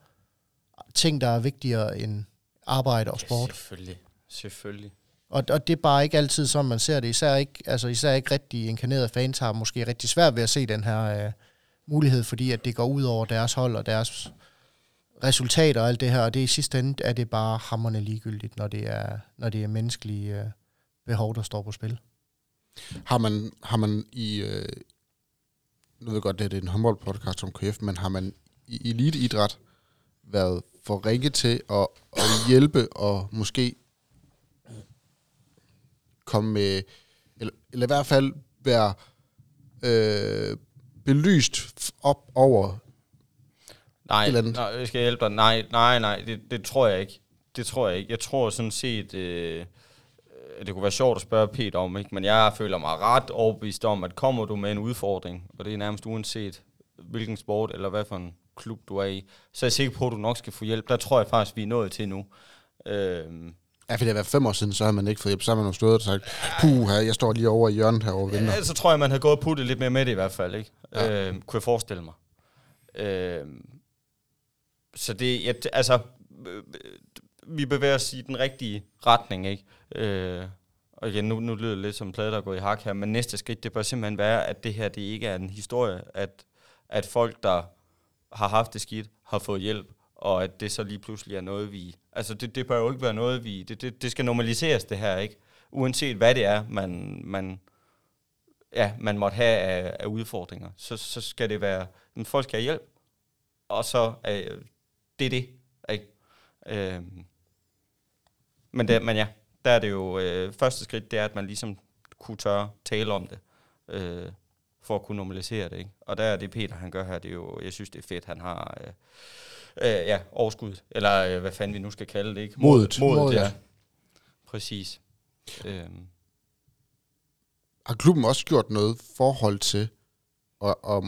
ting, der er vigtigere end arbejde og sport. Ja, selvfølgelig. Selvfølgelig. Og, og det er bare ikke altid sådan, man ser det. Især ikke, altså især ikke rigtig inkarnerede fans har måske rigtig svært ved at se den her øh, mulighed, fordi at det går ud over deres hold og deres resultater og alt det her. Og det i sidste ende er det bare hammerne ligegyldigt, når det er, når det er menneskelige øh, behov, der står på spil. Har man, har man i... Øh, nu ved jeg godt, det er en håndboldpodcast om KF, men har man i eliteidræt været for ringe til at, at hjælpe og måske komme med... Eller, eller i hvert fald være øh, belyst op over Nej, eller andet. nej, jeg skal hjælpe dig. Nej, nej, nej, det, det tror jeg ikke. Det tror jeg ikke. Jeg tror sådan set, øh, det kunne være sjovt at spørge Peter om, ikke? men jeg føler mig ret overbevist om, at kommer du med en udfordring, og det er nærmest uanset hvilken sport eller hvad for en klub du er i, så er jeg sikker på, at du nok skal få hjælp. Der tror jeg faktisk, vi er nået til nu. Øh, Ja, for det har været fem år siden, så har man ikke fået hjælp. Så har man jo stået og sagt, puh, her, jeg står lige over i hjørnet herovre venter. Ja, så tror jeg, man havde gået og puttet lidt mere med det i hvert fald, ikke? Ja. Øh, kunne jeg forestille mig. Øh, så det, jeg, altså, øh, vi bevæger os i den rigtige retning, ikke? Øh, og igen, nu, nu lyder det lidt som plade, der er gået i hak her, men næste skridt, det bør simpelthen være, at det her, det ikke er en historie, at, at folk, der har haft det skidt, har fået hjælp, og at det så lige pludselig er noget, vi... Altså, det, det bør jo ikke være noget, vi... Det, det, det skal normaliseres, det her, ikke? Uanset hvad det er, man, man, ja, man måtte have af, af udfordringer, så, så skal det være, at folk skal have hjælp, og så øh, det er det. Ikke? Øh, men, det, men ja, der er det jo, øh, første skridt, det er, at man ligesom kunne tørre tale om det, øh, for at kunne normalisere det. Ikke? Og der er det Peter, han gør her, det er jo, jeg synes, det er fedt, han har, øh, øh, ja, overskud, eller øh, hvad fanden vi nu skal kalde det, ikke? Modet. Modet, Modet, ja. ja. Præcis. Øh, Har klubben også gjort noget forhold til at, at,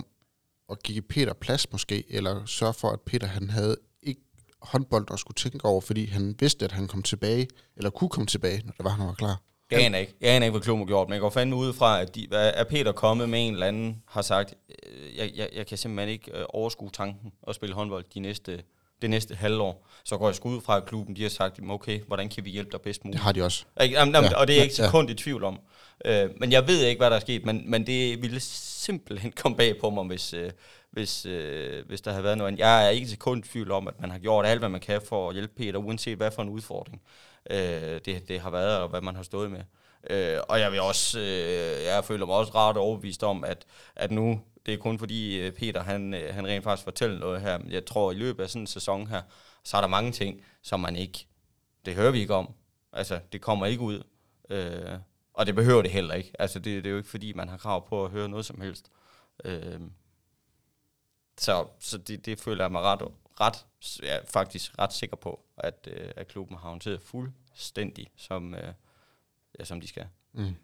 at give Peter plads måske, eller sørge for, at Peter han havde ikke håndbold at skulle tænke over, fordi han vidste, at han kom tilbage, eller kunne komme tilbage, når det var, han var klar. Jeg aner ikke. Jeg aner ikke, hvad klubben har gjort, men jeg går fandme ud fra, at, de, at Peter kommet med en eller anden, har sagt, øh, jeg, jeg, jeg kan simpelthen ikke øh, overskue tanken at spille håndbold de næste, det næste halvår. Så går jeg sgu ud fra, at klubben de har sagt, okay, hvordan kan vi hjælpe dig bedst Det muligt? har de også. Ikke? Jamen, jamen, Ja. Og det er jeg ikke Ja. sekund i tvivl om. Øh, men jeg ved ikke, hvad der er sket, men, men det ville simpelthen komme bag på mig, hvis, øh, hvis, øh, hvis der havde været noget. Jeg er ikke sekund i tvivl om, at man har gjort alt, hvad man kan for at hjælpe Peter, uanset hvad for en udfordring øh, det, det har været, og hvad man har stået med. Øh, og jeg vil også, øh, jeg føler mig også ret overbevist om, at, at nu, det er kun fordi øh, Peter, han, øh, han rent faktisk fortæller noget her, men jeg tror, i løbet af sådan en sæson her, så er der mange ting, som man ikke, det hører vi ikke om. Altså, det kommer ikke ud. Øh, og det behøver det heller ikke. Altså, det, det er jo ikke fordi, man har krav på at høre noget som helst. Øh, så så det, det føler jeg mig ret, ret ja, faktisk ret sikker på, at, øh, at klubben har håndteret fuldstændig, som, øh, ja, som de skal. Mm.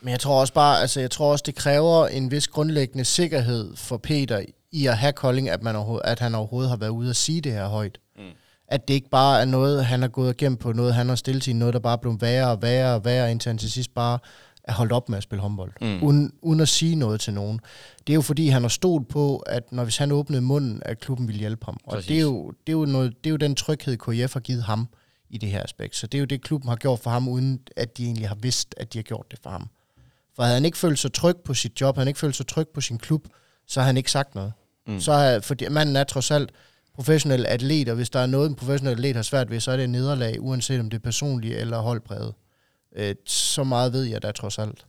Men jeg tror også bare, altså jeg tror også, det kræver en vis grundlæggende sikkerhed for Peter i at have Kolding, at, man overhovedet, at han overhovedet har været ude og sige det her højt. Mm. At det ikke bare er noget, han har gået igennem på, noget han har stillet til, noget der bare er blevet værre og værre og værre, indtil han til sidst bare er holdt op med at spille håndbold. Mm. Uden, uden at sige noget til nogen. Det er jo fordi, han har stolt på, at når hvis han åbnede munden, at klubben ville hjælpe ham. Og Præcis. det er, jo, det, er jo noget, det er jo den tryghed, KF har givet ham i det her aspekt. Så det er jo det, klubben har gjort for ham, uden at de egentlig har vidst, at de har gjort det for ham. For havde han ikke følt sig tryg på sit job, havde han ikke følt sig tryg på sin klub, så har han ikke sagt noget. Mm. Så har, fordi manden er trods alt professionel atlet, og hvis der er noget, en professionel atlet har svært ved, så er det et nederlag, uanset om det er personligt eller holdpræget. Øh, så meget ved jeg da trods alt.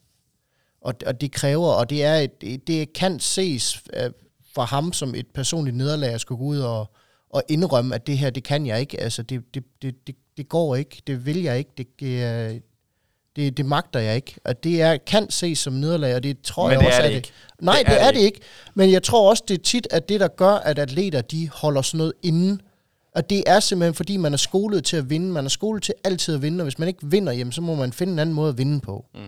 Og, og det kræver, og det er et, det, det kan ses øh, for ham som et personligt nederlag at skulle gå ud og, og indrømme, at det her, det kan jeg ikke. Altså, det, det, det, det, det går ikke. Det vil jeg ikke. Det, det, det, det magter jeg ikke. Og det er, kan ses som nederlag, og det tror Men jeg det også er det ikke. Nej, Det det, er det er det det ikke. Men jeg tror også, det er tit, at det, der gør, at atleter, de holder sådan noget inde, og det er simpelthen, fordi man er skolet til at vinde. Man er skolet til altid at vinde, og hvis man ikke vinder, jamen, så må man finde en anden måde at vinde på. Mm.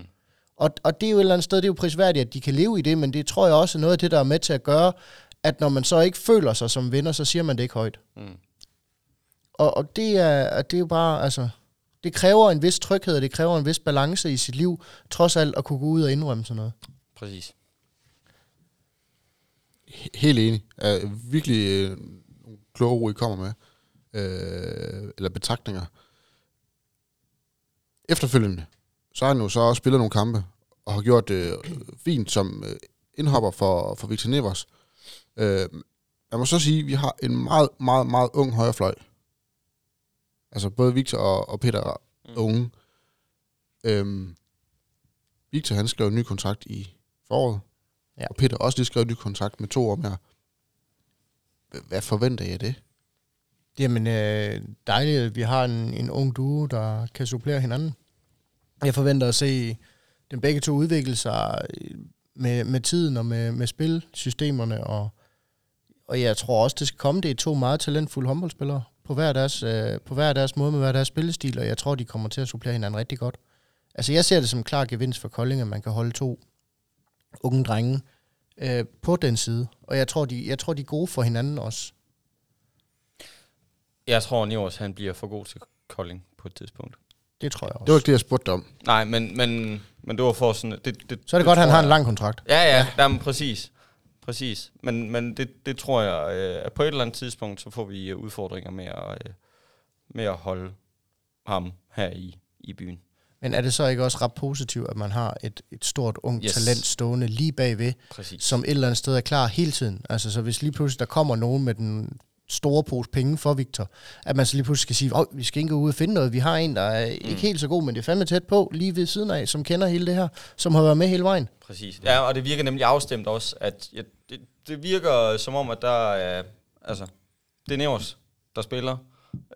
Og, og det er jo et eller andet sted, det er jo prisværdigt, at de kan leve i det, men det tror jeg også er noget af det, der er med til at gøre, at når man så ikke føler sig som vinder, så siger man det ikke højt. Mm. Og, og det, er, det er jo bare, altså, det kræver en vis tryghed, og det kræver en vis balance i sit liv, trods alt at kunne gå ud og indrømme sådan noget. Præcis. He- Helt enig. Uh, virkelig øh, nogle kloge ord, I kommer med. Uh, eller betragtninger. Efterfølgende, så har han jo så også spillet nogle kampe, og har gjort det øh, fint som øh, indhopper for, for Victor Nevers. Uh, jeg må så sige, at vi har en meget, meget, meget ung højrefløj. Altså både Victor og, og Peter er Mm. unge. Øhm, Victor han skrev en ny kontrakt i foråret. Ja. Og Peter også lige skrevet en ny kontrakt med to år mere. Hvad forventer jeg det? Jamen, øh, dejligt, at vi har en, en ung duo, der kan supplere hinanden. Jeg forventer at se den begge to udvikle sig øh, med, med tiden og med, med spilsystemerne, og, og jeg tror også, det skal komme. Det er to meget talentfulde håndboldspillere på hver deres, øh, på hver deres måde med hver deres spillestil, og jeg tror, de kommer til at supplere hinanden rigtig godt. Altså, jeg ser det som en klar gevinst for Kolding, at man kan holde to unge drenge øh, på den side. Og jeg tror, de, jeg tror, de er gode for hinanden også. Jeg tror, Nivers han bliver for god til Kolding på et tidspunkt. Det tror jeg også. Det var ikke det, jeg spurgte dig om. Nej, men, men, men det var for sådan... Det, det, Så er det, godt, at han har en lang kontrakt. Ja, ja, jamen, præcis. Præcis. Men, men det, det tror jeg, øh, at på et eller andet tidspunkt, så får vi øh, udfordringer med at, øh, med at holde ham her i, i byen. Men er det så ikke også ret positivt, at man har et, et stort ung Yes. yes. talent stående lige bagved, Præcis. som et eller andet sted er klar hele tiden? Altså, så hvis lige pludselig der kommer nogen med den store pose penge for Victor, at man så lige pludselig skal sige, at vi skal ikke gå ud og finde noget. Vi har en, der er ikke helt så god, men det er fandme tæt på, lige ved siden af, som kender hele det her, som har været med hele vejen. Præcis. Ja, og det virker nemlig afstemt også, at ja, det, det virker som om, at der er, altså, det er Nevers, der spiller,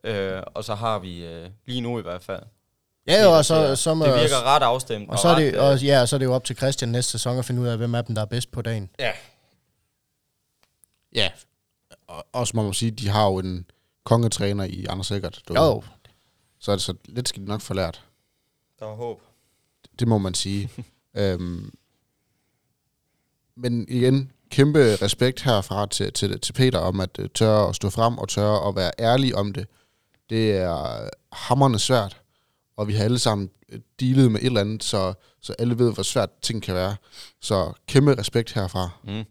øh, og så har vi øh, lige nu i hvert fald. Ja, jo, og så, så det virker ret afstemt. og så, er det, ret, og, ja, og så er det jo op til Christian næste sæson at finde ud af, hvem af dem, der er bedst på dagen. ja, Ja. Og, også må man sige, de har jo en kongetræner i Anders Sikkert. Jo, Så er det så lidt skal de nok få lært. der er håb. Det må man sige. øhm, men igen, kæmpe respekt herfra til, til, til Peter om at uh, tørre at stå frem og tørre at være ærlig om det. Det er hammerne svært, og vi har alle sammen øh, dealet med et eller andet, så, så alle ved, hvor svært ting kan være. Så kæmpe respekt herfra. Mm.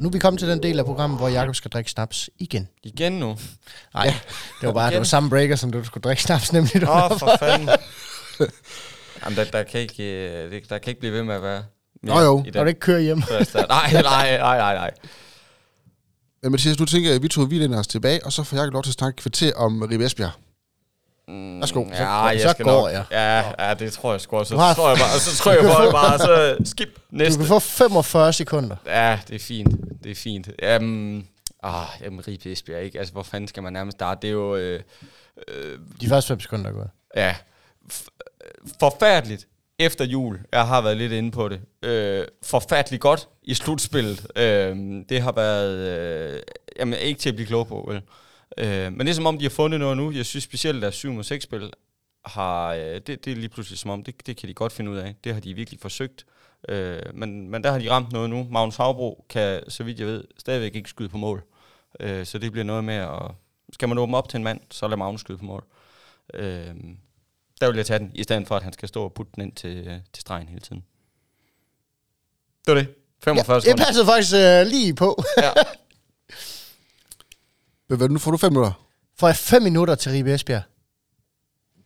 Nu er vi kommet til den del af programmet, hvor Jakob skal drikke snaps igen. Igen nu. Nej, det var bare det Igen. var samme breaker, som du skulle drikke snaps, nemlig. Åh, oh, for fanden. Jamen, der, der, kan ikke, øh, det- der kan ikke blive ved med at være Nå jo. i Når du ikke kører hjem. Nej, nej, nej, nej, nej. Men Mathias, nu tænker jeg, at vi tog vi os tilbage, og så får jeg lov til at snakke kvarter om Ribe Esbjerg. Mm, Værsgo. Ja, Så- jeg så skal går nok. jeg. Ja, ja, det tror jeg sgu også. Du har- Så tror jeg bare, så tror jeg bare, bare så skip Du næste. kan få 45 sekunder. Ja, det er fint. Det er fint. Um, ah, jamen, Ribe Esbjerg, ikke? Altså, hvor fanden skal man nærmest starte? Det er jo... Øh, øh, De første 5 sekunder er gået. ja, f- forfærdeligt efter jul. Jeg har været lidt inde på det. Øh, forfærdeligt godt i slutspillet. Øh, det har været øh, jamen, ikke til at blive klog på, vel? Øh, men det er som om, de har fundet noget nu. Jeg synes specielt, at 7 mod 6 spil har, øh, det, det er lige pludselig som om, det, det kan de godt finde ud af. Det har de virkelig forsøgt. Øh, men, men der har de ramt noget nu. Magnus Havbro kan, så vidt jeg ved, stadigvæk ikke skyde på mål. Øh, så det bliver noget med at... Skal man åbne op til en mand, så lad Magnus skyde på mål. Øh, der vil jeg tage den, i stedet for, at han skal stå og putte den ind til, øh, til stregen hele tiden. Det var det. 45 Ja, det passede faktisk øh, lige på. Ja. Hvad, nu får du fem minutter. Får jeg 5 minutter til Ribe Esbjerg?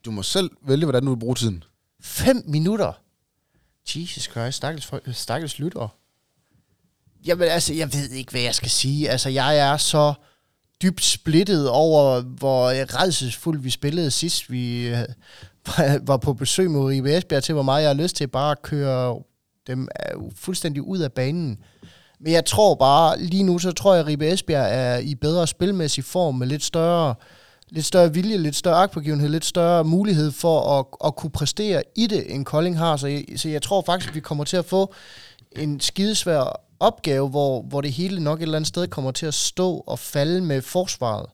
Du må selv vælge, hvordan du vil bruge tiden. 5 minutter? Jesus Christ, stakkels, stakkels lytter. Jamen altså, jeg ved ikke, hvad jeg skal sige. Altså, jeg er så dybt splittet over, hvor redselsfuldt vi spillede sidst, vi øh, var på besøg mod Ribe Esbjerg, til hvor meget jeg har lyst til bare at køre dem øh, fuldstændig ud af banen. Men jeg tror bare, lige nu, så tror jeg, at Ribe Esbjerg er i bedre spilmæssig form, med lidt større, lidt større vilje, lidt større agtpågivenhed, lidt større mulighed for at, at kunne præstere i det, end Kolding har. Så jeg, så jeg tror faktisk, at vi kommer til at få en skidesvær opgave, hvor, hvor det hele nok et eller andet sted kommer til at stå og falde med forsvaret,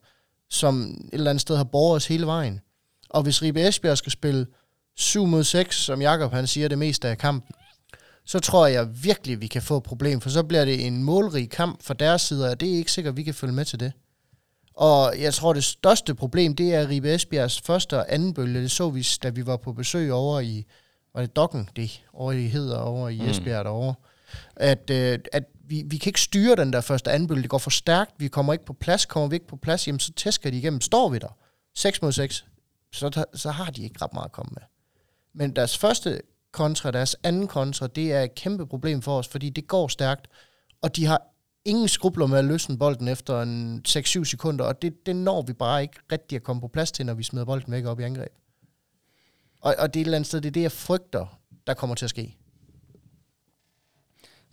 som et eller andet sted har borget os hele vejen. Og hvis Ribe Esbjerg skal spille 7 mod 6, som Jakob han siger det meste af kampen, så tror jeg virkelig, vi kan få et problem, for så bliver det en målrig kamp fra deres side, og det er ikke sikkert, at vi kan følge med til det. Og jeg tror, det største problem, det er Ribe Esbjergs første og anden bølge. Det så vi, da vi var på besøg over i, var det Dokken, det, over i Heder, over i Mm. Esbjerg derovre. At, øh, at vi, vi kan ikke styre den der første og anden bølge. Det går for stærkt. Vi kommer ikke på plads. Kommer vi ikke på plads, jamen så tæsker de igennem. Står vi der 6 mod 6, så, så har de ikke ret meget at komme med. Men deres første kontra, deres anden kontra, det er et kæmpe problem for os, fordi det går stærkt, og de har ingen skrubler med at løsne bolden efter en 6-7 sekunder, og det, det når vi bare ikke rigtig at komme på plads til, når vi smider bolden væk op i angreb. Og, og det er et eller andet sted, det er det, jeg frygter, der kommer til at ske.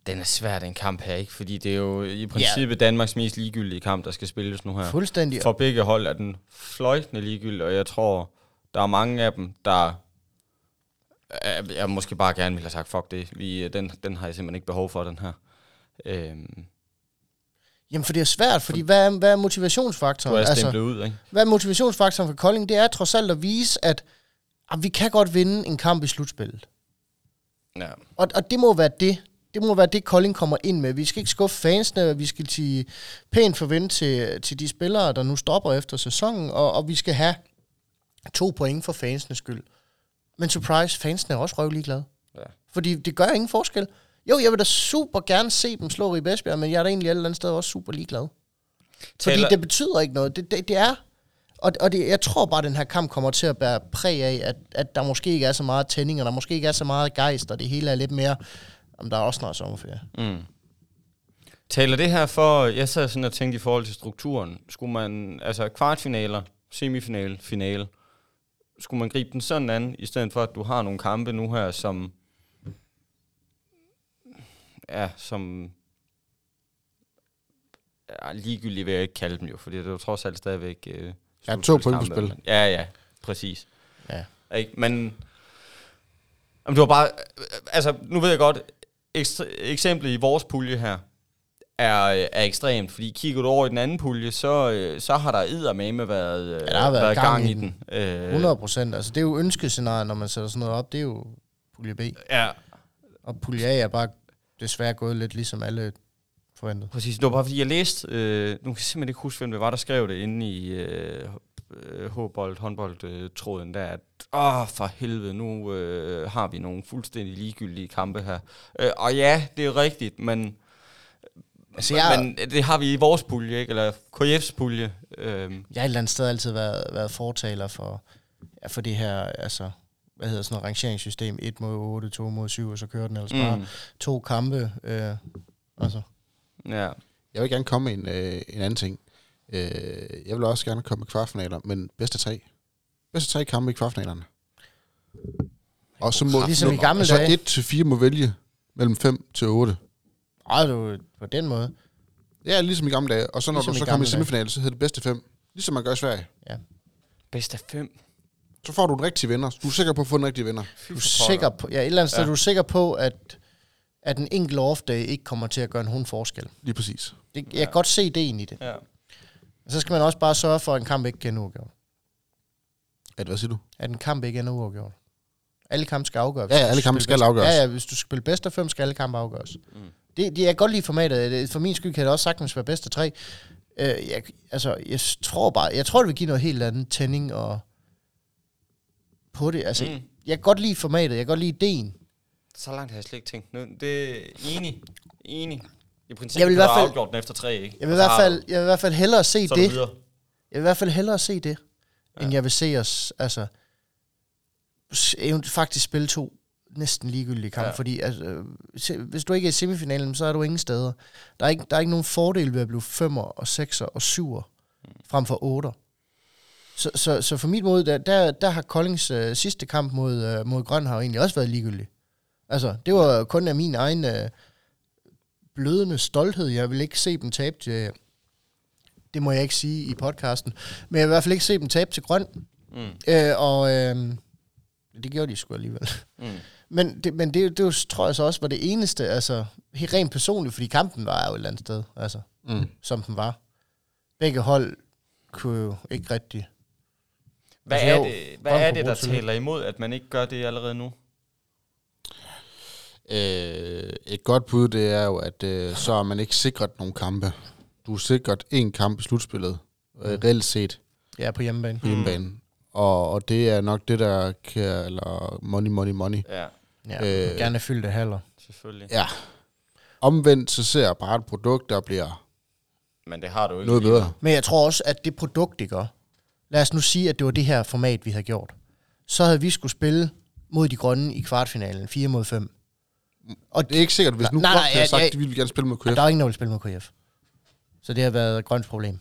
Den er svær, den kamp her, ikke? Fordi det er jo i princippet Danmarks mest ligegyldige kamp, der skal spilles nu her. Fuldstændig. For begge hold er den fløjtende ligegyldig, og jeg tror, der er mange af dem, der Jeg, jeg måske bare gerne ville have sagt, fuck det. Vi, øh, den, den har jeg simpelthen ikke behov for, den her. Øhm, Jamen, for det er svært, fordi hvad er, hvad er du motivationsfaktoren? er stemplet ud, ikke? hvad er motivationsfaktoren for Kolding? Det er trods alt at vise, at, at vi kan godt vinde en kamp i slutspillet. Ja. Og, og det må være det. Det må være det, Kolding kommer ind med. Vi skal ikke skuffe fansene, vi skal sige pænt forvent til, til de spillere, der nu stopper efter sæsonen, og, og vi skal have to point for fansenes skyld. Men surprise, fansene er også røvlig glade. Ja. Fordi det gør ingen forskel. Jo, jeg vil da super gerne se dem slå i Esbjerg, men jeg er da egentlig et eller andet sted også super ligeglad. Fordi Taler- det betyder ikke noget. Det, det, det er... Og, og det, jeg tror bare, at den her kamp kommer til at bære præg af, at, at der måske ikke er så meget tænding, og der måske ikke er så meget gejst, og det hele er lidt mere... Om der er også snart sommerferie. Mm. Taler det her for, jeg sad sådan og tænkte i forhold til strukturen, skulle man, altså kvartfinaler, semifinale, finale, skulle man gribe den sådan an, i stedet for at du har nogle kampe nu her, som, ja, som, ja, ligegyldigt vil jeg ikke kalde dem jo, fordi det er jo trods alt stadigvæk... Øh, Ja, to point på spil. Ja, ja, præcis. Ja. Ikke? Men jamen, det var bare... Altså, nu ved jeg godt, eksemplet i vores pulje her er, er ekstremt, fordi kigger du over i den anden pulje, så, øh, så har der eddermame været, øh, der har været gang i den. Øh, 100 procent. Altså, det er jo ønskescenariet, når man sætter sådan noget op. Det er jo pulje B. Ja, Og pulje A er bare desværre gået lidt ligesom alle forventede. præcis. Det var bare fordi, jeg læste... Øh, nu kan jeg simpelthen ikke huske, hvem det var, der skrev det inde i øh, øh, H-bold, håndbold-tråden der, at åh, for helvede, nu øh, har vi nogle fuldstændig ligegyldige kampe her. Øh, og ja, det er rigtigt, men... Altså, jeg, Men det har vi i vores pulje, ikke? Eller KF's pulje. Øhm, jeg har et eller andet sted altid været, været fortaler for, ja, for det her, altså, hvad hedder sådan noget rangeringssystem, 1 mod 8, 2 mod 7, og så kører den ellers mm. bare to kampe. Øh, altså. ja. Jeg vil gerne komme med en, øh, en anden ting. Øh, jeg vil også gerne komme med kvartfinaler, men bedste tre. Bedste tre kampe i kvartfinalerne. Og så må, Ligesom i gamle og så dage. 1 til 4 må vælge mellem 5 til 8. Ej, du, på den måde. Ja, ligesom i gamle dage. Og så når Ligesom du i så kommer i gamle dage. semifinale, så hedder det bedste 5. Ligesom man gør i Sverige. Bedst af fem. Så får du en rigtig vinder. Du er sikker på at få en rigtig vinder. Du er sikker på, ja, et eller andet sted, Ja. du er sikker på, at, at en enkelt off-day ikke kommer til at gøre en hund forskel. Lige præcis. Det, jeg kan godt se ideen i det. Ja. Og så skal man også bare sørge for, at en kamp ikke kan uafgjort. At, hvad siger du? At en kamp ikke er uafgjort. Alle kampe skal afgøres. Ja, ja, alle kampe skal afgøres. Ja, ja, hvis du spiller bedst af fem, skal alle kampe afgøres. Mm. Det, det, jeg kan godt lide formatet. For min skyld kan det også sagtens være bedst af tre. Øh, jeg, altså, jeg tror bare, jeg tror, det vil give noget helt andet tænding og på det. Altså, Mm. jeg kan godt lide formatet, jeg kan godt lide ideen. Så langt har jeg slet ikke tænkt. Nu, det er enig. Enig. I princippet Jeg vil i hvert fald- afgjort den efter tre, ikke? Jeg vil, i hvert har fald, jeg vil i hvert fald hellere se det. videre. Jeg vil i hvert fald hellere se det, ja. end jeg vil se os altså, faktisk spille to næsten ligegyldige kampe. Ja. Fordi altså, se- hvis du ikke er i semifinalen, så er du ingen steder. Der er ikke, der er ikke nogen fordel ved at blive femmer og sekser og syver mm. frem for otter. Så, så, så for mit mod, der, der, der har Koldings øh, sidste kamp mod, øh, mod Grøn har jo egentlig også været ligegyldig. Altså, det var kun af min egen øh, blødende stolthed. Jeg vil ikke se dem tabe til... Det må jeg ikke sige i podcasten. Men jeg vil i hvert fald ikke se dem tabe til Grøn. Mm. Øh, og øh, det gjorde de sgu alligevel. Mm. Men det, men det, det tror jeg så også var det eneste, altså helt rent personligt, fordi kampen var jo et eller andet sted, altså, Mm. som den var. Begge hold kunne jo ikke rigtig... Hvad Altså, er jo, det, hvad er det der taler imod, at man ikke gør det allerede nu? Øh, et godt bud, det er jo, at øh, så er man ikke sikret nogle kampe. Du er sikret en kamp i slutspillet, øh, reelt set Ja, på hjemmebane. på hjemmebane. Og, og det er nok det, der kan, eller money, money, money. Ja, Ja, Øh, gerne fyldte haller. selvfølgelig. Ja. Omvendt, så ser jeg bare et produkt, der bliver Men det har du ikke. noget bedre. Men jeg tror også, at det produkt, det gør... Lad os nu sige, at det var det her format, vi havde gjort. Så havde vi skulle spille mod de grønne i kvartfinalen, 4 mod 5. Og Det er ikke sikkert, hvis nu Nej, nej, nej, havde sagt, at de ville gerne spille med KF. der er ingen, der vil spille mod KF. Så det har været et grønt problem.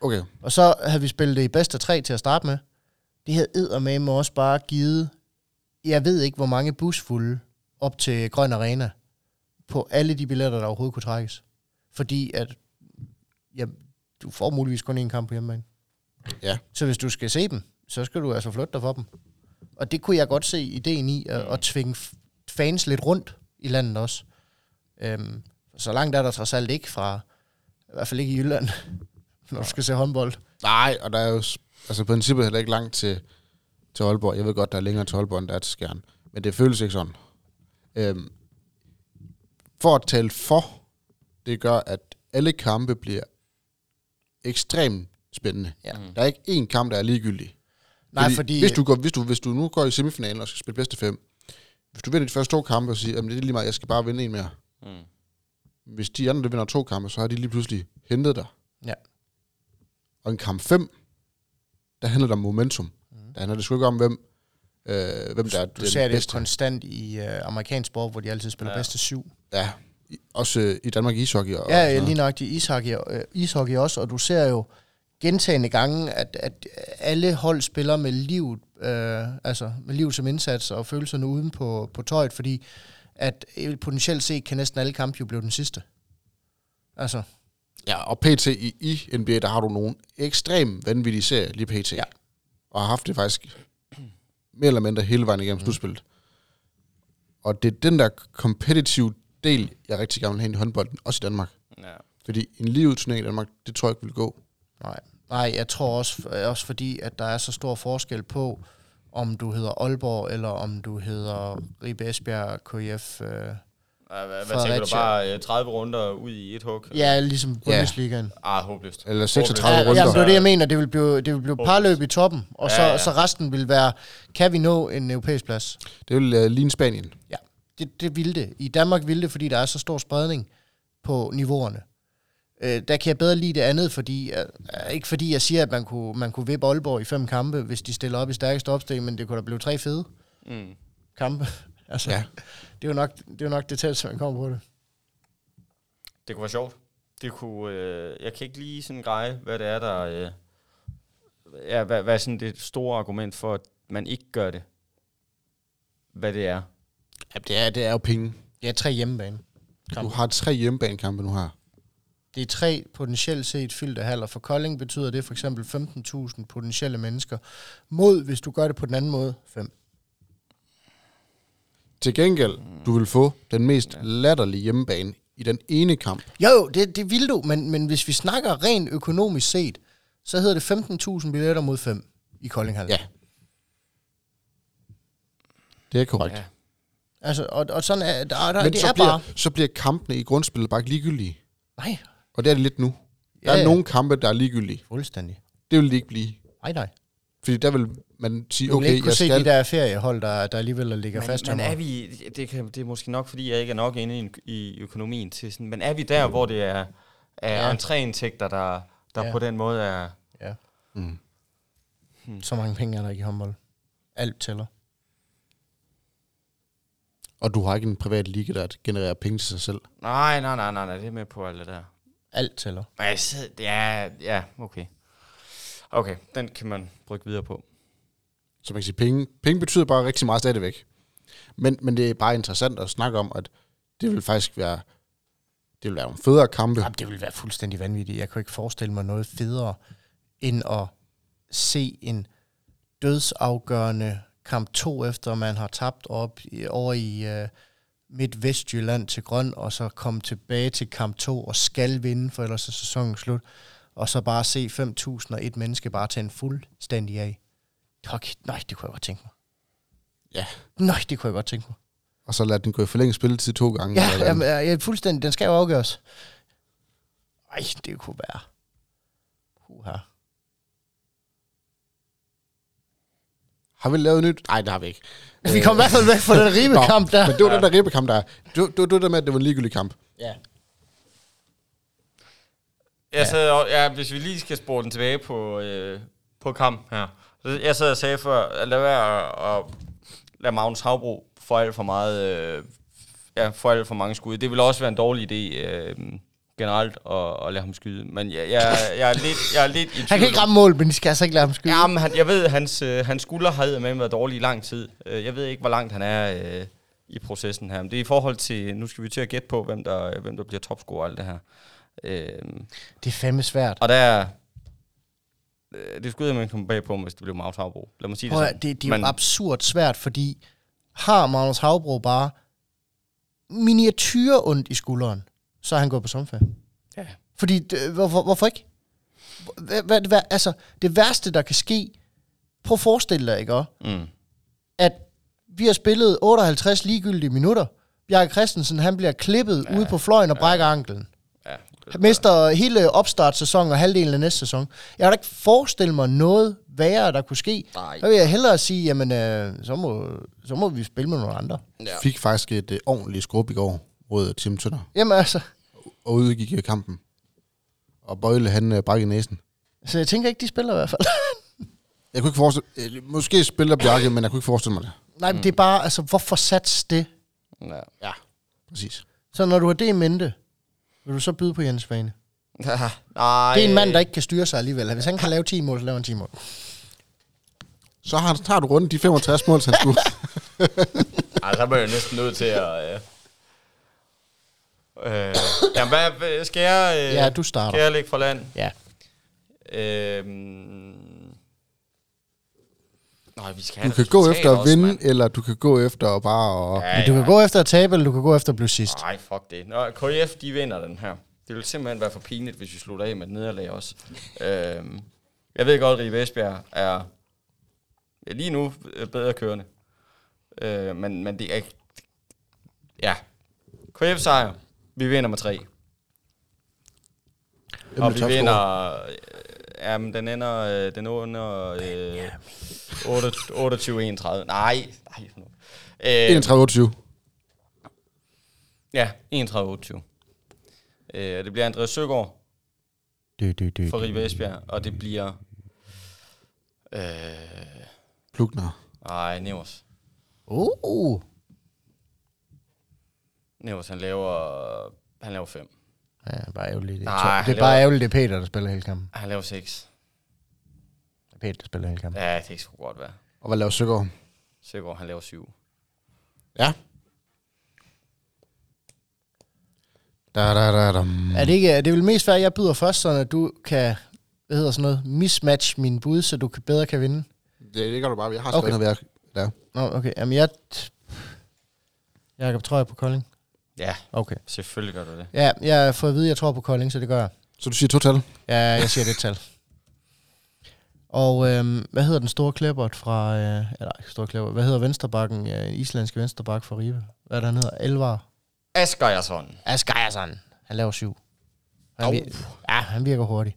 Okay. Og så havde vi spillet det i bedste tre til at starte med. Det havde eddermame også bare givet, jeg ved ikke, hvor mange busfulde op til Grøn Arena på alle de billetter, der overhovedet kunne trækkes. Fordi at, ja, du får muligvis kun én kamp på hjemmebane. Ja. Så hvis du skal se dem, så skal du altså flytte dig for dem. Og det kunne jeg godt se ideen i, at, at tvinge fans lidt rundt i landet også. Øhm, så langt er der trods alt ikke fra, i hvert fald ikke i Jylland, når du skal se håndbold. Nej, og der er jo altså, i princippet heller ikke langt til, til Aalborg. Jeg ved godt, der er længere til Aalborg, end der er til Skjern. Men det føles ikke sådan. Øhm, for at tale for, det gør, at alle kampe bliver ekstremt spændende. Ja. Der er ikke én kamp, der er ligegyldig. Nej, fordi... Hvis du, går, hvis, du, hvis du nu går i semifinalen og skal spille bedste fem, hvis du vinder de første to kampe og siger, at det er lige meget, jeg skal bare vinde en mere. Mm. Hvis de andre der vinder to kampe, så har de lige pludselig hentet dig. Ja. Og en kamp 5, der handler det om momentum. Der handler det sgu ikke om, hvem, øh, hvem der er Du den ser det bedste. konstant i uh, amerikansk sport, hvor de altid spiller Ja. bedste syv. Ja, i- også øh, i Danmark ishockey. Og, Ja, og ja lige nok i ishockey, øh, ishockey også, og du ser jo gentagende gange, at, at alle hold spiller med livet, øh, altså med liv som indsats og følelserne uden på, på tøjet, fordi at øh, potentielt set kan næsten alle kampe jo blive den sidste. Altså, ja, og PT i, i NBA, der har du nogle ekstremt vanvittige serier lige PT. Ja. Og har haft det faktisk mere eller mindre hele vejen igennem mm. slutspillet. Og det er den der competitive del, jeg rigtig gerne vil have ind i håndbolden, også i Danmark. Ja. Fordi en livet turnering i Danmark, det tror jeg ikke vil gå. nej. Nej, jeg tror også, også fordi, at der er så stor forskel på, om du hedder Aalborg, eller om du hedder Ribe Esbjerg, KF. Øh, hvad, hvad tænker du bare øh, 30 runder ud i et hug? ja, ligesom Bundesligaen. Ah, håbløst. Eller 36 Ja, runder. jamen, det er det, jeg mener. Det vil blive, det vil blive Håbløst. parløb i toppen, og så, Ja, ja. så resten vil være, kan vi nå en europæisk plads? Det vil uh, ligne Spanien. Ja, det, det vil det. I Danmark vil det, fordi der er så stor spredning på niveauerne. Øh, der kan jeg bedre lide det andet, fordi, øh, ikke fordi jeg siger, at man kunne, man kunne vippe Aalborg i fem kampe, hvis de stiller op i stærkeste opstilling, men det kunne da blive tre fede Mm. kampe. Altså, Ja. det, er jo nok, det er jo nok det tætteste, man kommer på det. Det kunne være sjovt. Det kunne, øh, jeg kan ikke lige sådan greje, hvad det er, der... Øh, ja, hvad, hvad er sådan det store argument for, at man ikke gør det? Hvad det er? Ja, det er, det er jo penge. Ja, tre hjemmebane. Du har tre hjemmebanekampe nu her. Det er tre potentielt set fyldte haller. For Kolding betyder det for eksempel 15.000 potentielle mennesker. Mod, hvis du gør det på den anden måde, 5. Til gengæld, du vil få den mest latterlige hjemmebane i den ene kamp. Jo, jo, det, det vil du, men, men hvis vi snakker rent økonomisk set, så hedder det 15.000 billetter mod 5 i Koldinghal. Ja. Det er korrekt. Ja. Ja. Altså, og, og sådan er, der, der, Men det så er bliver, bare... så bliver kampene i grundspillet bare ikke ligegyldige. Nej, Og det er det lidt nu. Der Ja, er ja. nogle kampe, der er ligegyldige. fuldstændig. Det vil de ikke blive. Nej, nej. Fordi der vil man sige, okay, ikke kunne jeg se skal... de der feriehold, der, der alligevel ligger fast. men, men er vi, det, kan, det er måske nok, fordi jeg ikke er nok inde i, i økonomien til sådan, men er vi der, hvor det er, er Ja. entréindtægter, der, der Ja. på den måde er... Ja. Mm. Så mange penge er der ikke i håndbold. Alt tæller. Og du har ikke en privat liga, der genererer penge til sig selv. Nej, nej, nej, nej, nej, det er med på alt det der. Alt tæller. Men jeg ja, ja, okay. Okay, den kan man brygge videre på. Så man kan sige, penge, penge betyder bare rigtig meget stadigvæk. Men, men det er bare interessant at snakke om, at det vil faktisk være, det vil være en federe kampe. Jamen, det vil være fuldstændig vanvittigt. Jeg kan ikke forestille mig noget federe, end at se en dødsafgørende kamp 2, efter man har tabt op i, over i uh, Midt-Vestjylland til Grøn, og så komme tilbage til kamp 2 og skal vinde, for ellers er sæsonen slut. Og så bare se 5.000 og et menneske bare tage en fuldstændig af. Okay, nej, det kunne jeg godt tænke mig. Ja. Nej, det kunne jeg godt tænke mig. Og så lade den gå i forlænget spilletid to gange. Ja, eller jamen, ja, ja, fuldstændig. Den skal jo afgøres. Ej, det kunne være. Puha. Har vi lavet nyt? Nej, det har vi ikke. Vi kom i hvert fald væk fra den ribekamp der. Men det var den der ribbekamp, der er. Det var det, var det der med, at det var en ligegyldig kamp. Ja. Jeg sad, og- ja, hvis vi lige skal spore den tilbage på, øh, på kamp her. Jeg sad og sagde før, at lad være at, lade Magnus Havbro få alt for meget, øh, ja, få alt for mange skud. Det vil også være en dårlig idé øh, generelt at, at lade ham skyde. Men jeg, jeg, jeg, er, lidt, jeg er lidt i tvivl. Han kan ikke ramme mål, men de skal altså ikke lade ham skyde. Ja, men han, jeg ved, at hans, øh, hans skulder har med været dårlig i lang tid. Øh, jeg ved ikke, hvor langt han er øh, i processen her. Men det er i forhold til, nu skal vi til at gætte på, hvem der, hvem der bliver topscorer og alt det her. Øh, Det er fandme svært. og der det skulle man komme bag på, hvis det blev Magnus Havbro. Lad mig sige det Prøv, at- sådan. det, det er jo Men- absurd svært, fordi har Magnus Havbro bare miniatyr ondt i skulderen, så er han gået på sommerferie. Ja. Fordi, det, hvorfor, hvorfor ikke? Hvad, hvad, hvad, altså, det værste, der kan ske, prøv at forestille dig, ikke også? Mm. at vi har spillet 58 ligegyldige minutter. Bjarke Christensen, han bliver klippet ja, ude på fløjen og brækker ja. anklen. Han mister hele opstartssæsonen og halvdelen af næste sæson. Jeg kan da ikke forestille mig noget værre, der kunne ske. Nej. Så vil jeg hellere sige, jamen, øh, så, må, så må vi spille med nogle andre. Ja. Fik faktisk et øh, ordentligt skrub i går mod Tim Tønder, Jamen altså, og udgik i kampen. Og Bøjle, han øh, brækkede næsen. så jeg tænker ikke, de spiller i hvert fald. Jeg kunne ikke forestille... Øh, måske spiller Bjarke, men jeg kunne ikke forestille mig det. Nej, men det er bare, altså, hvorfor sats det? Ja. Ja, præcis. Så når du har det i mente, vil du så byde på Jens Svane? Nej. Det er en mand, der ikke kan styre sig alligevel. Hvis han kan lave 10 mål, så laver han 10 mål. Så har, tager du rundt de 65 mål, han skulle. Ej, så er man jo næsten nødt til at... Øh, øh, jamen, hvad, skal jeg... Øh, Ja, du starter. Skal jeg lægge fra land? Ja. Øhm, nej, vi skal Du kan gå efter at vinde, mand. eller du kan gå efter at bare... Og, Ja, Men du kan gå efter at tabe, eller du kan gå efter at blive sidst. Nej, fuck det. Nå, KF, de vinder den her. Det vil simpelthen være for pinligt, hvis vi slutter af med et nederlag også. øhm, jeg ved godt, at Ribe Esbjerg er ja, lige nu øh, bedre kørende. Øh, men, men det er... Ja. KF sejr. Vi vinder med tre. Hvem Og vi vinder... Øh, jamen, den ender... Øh, den under... Øh, 28-31. Nej, nej. for nu. Øh, 31-28. Ja, 31-28. Øh, det bliver Andreas Søgaard Du, du, du, for Ribe Esbjerg, og det bliver... Øh, Plugner. ej, Nevers. Uh, Nevers, han laver... Han laver 5. ja, det er bare ærgerligt. Det er, Nej, det er bare laver- ærgerligt, det er Peter, der spiller hele kampen. Han laver 6. Det er Peter, der spiller hele kampen. Ja, det kan sgu godt være. Og hvad laver Søgaard? Søgaard, han laver 7. Ja. Da, da, da, da. Er det ikke, er det vel mest fair, at jeg byder først, så at du kan, hvad hedder sådan noget, mismatch min bud, så du kan, bedre kan vinde? Det, det gør du bare. Jeg har Okay. skrevet noget værk. Der. Nå, okay. Jamen, jeg... Jakob, tror jeg på Kolding? Ja, Okay. selvfølgelig gør du det. Ja, jeg har fået at vide, at jeg tror på Kolding, så det gør jeg. Så du siger total? Ja, jeg siger det tal. Og øhm, hvad hedder den store klæbert fra... Øh, eller ikke store klæbert. Hvad hedder vensterbakken? Øh, islandske vensterbak fra Ribe. Hvad er det, han hedder? Elvar. Asgejersson. Asgejersson. Han laver syv. Han Au. vir- ja, han virker hurtigt.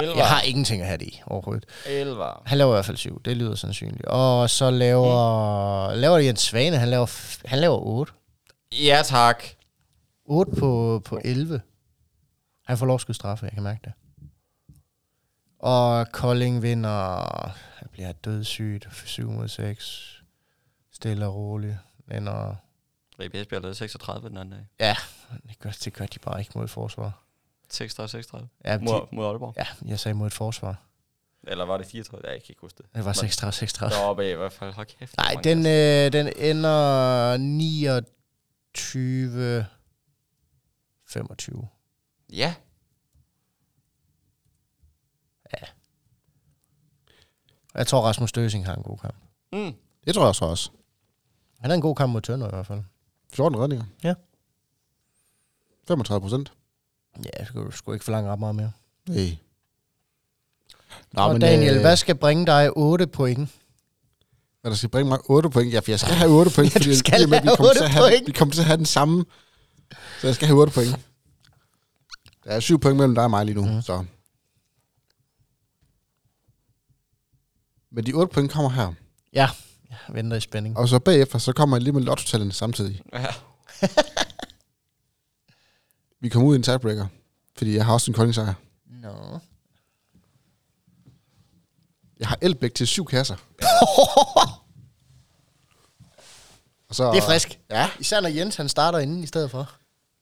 Elvar. Jeg har ingenting at have det i overhovedet. Elvar. Han laver i hvert fald syv. Det lyder sandsynligt. Og så laver, mm. laver Jens Svane. Han laver, f- han laver 8. Ja, tak. 8 på, på 11. Han får lov at skyde straffe, jeg kan mærke det. Og Kolding vinder... Han bliver dødssygt. 7 mod 6. Stille og roligt. Vinder... Ribe Esbjerg lavede 36 den anden dag. Ja, det gør, det gør de bare ikke mod et forsvar. 36-36. Ja, de, Mod, mod Aalborg. ja, jeg sagde mod et forsvar. Eller var det 34? Ja, jeg kan ikke huske det. Det var 36, 36. Deroppe af i hvert fald. Hold kæft. Nej, den, øh, den ender 29... 25. Ja. Jeg tror, Rasmus Døsing har en god kamp. Mm. Det tror jeg så også. Han har en god kamp mod Tønder i hvert fald. 14 redninger. Ja. 35 procent. Ja, jeg skulle, skulle ikke forlange ret meget mere. Nej. Nå, og men, Daniel, øh, hvad skal bringe dig 8 point? Hvad der skal bringe mig 8 point? Ja, for jeg skal have 8 point, Ja, fordi skal og med, have vi kommer 8 til at have, point. Vi kommer til at have den samme. Så jeg skal have 8 point. Der er 7 point mellem dig og mig lige nu, mm. så... Men de 8 point kommer her. Ja, jeg venter i spænding. Og så bagefter, så kommer jeg lige med lotto samtidig. Ja. Vi kommer ud i en tiebreaker, fordi jeg har også en koldingsejr. Nå. Jeg har elbæk til syv kasser. og så, Det er frisk. Ja. Især når Jens han starter inden i stedet for.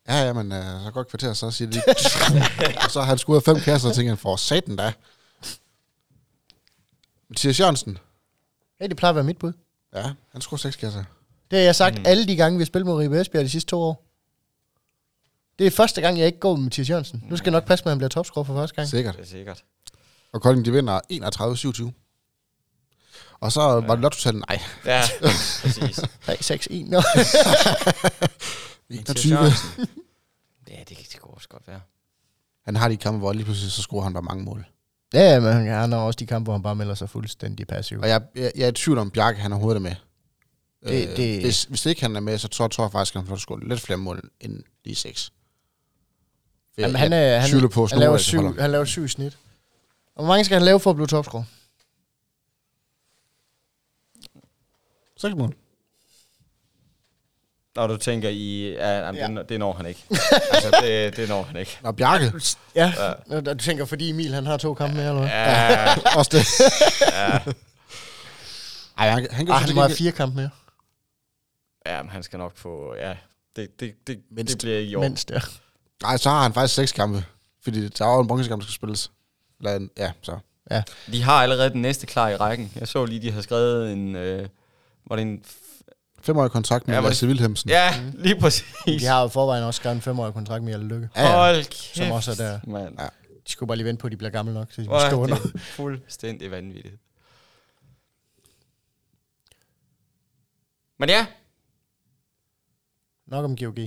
Ja, ja, men uh, så går et kvarter, så siger de Og så har han skudt fem kasser, og tænker han, for satan da. Mathias Jørgensen. Ja, det plejer at være mit bud. Ja, han skruer seks kasser. Det har jeg sagt mm. alle de gange, vi har spillet mod Ribe Esbjerg de sidste to år. Det er første gang, jeg ikke går med Mathias Jørgensen. Nu skal jeg nok passe med, at han bliver topscorer for første gang. Sikkert. Det er sikkert. Og Kolding, de vinder 31-27. Og så var det lotto Nej, Ja, præcis. 3, 6, 1. Nå. 21. Ja, det, det kunne også godt være. Han har de kampe, hvor lige pludselig så scorer han bare mange mål. Ja, men han har også de kampe, hvor han bare melder sig fuldstændig passiv. Og jeg, jeg, jeg er i tvivl om, Bjarke han overhovedet er med. Det- Øh, det- Hvis, hvis ikke han er med, så tror, tror jeg faktisk, at han får scoret lidt flere mål end lige seks. Jamen, han, er, han, på, han, laver syv, han laver syv snit. Og hvor mange skal han lave for at blive topscorer? Seks mål. Når du tænker i... Ja, jamen, Ja. ja. Det, det når han ikke. altså, det, det når han ikke. Nå, Bjarke. Ja, Ja. du tænker, fordi Emil han har to kampe mere, eller hvad? Ja, Også det. ja. Ej, han, han kan Ah, jo han må have fire kampe mere. ja, men han skal nok få... Ja, det, det, det, Mindst. det bliver ikke i år. Mindst, ja. Nej, så har han faktisk seks kampe. Fordi der er jo en bronzekamp, der skal spilles. En- ja, så. De har allerede den næste klar i rækken. Jeg så lige, de har skrevet en... Øh, var det en... Femårig kontrakt med Ja, ja, Lasse Wilhelmsen. Ja, lige præcis. De har jo forvejen også skrevet en femårig kontrakt med Jelle Lykke. Ja, ja. Hold kæft, Som også er der. mand. Ja. De skulle bare lige vente på, at de bliver gamle nok, så de Hvor skal er under. det fuldstændig vanvittigt. Men ja, Nok om GOG.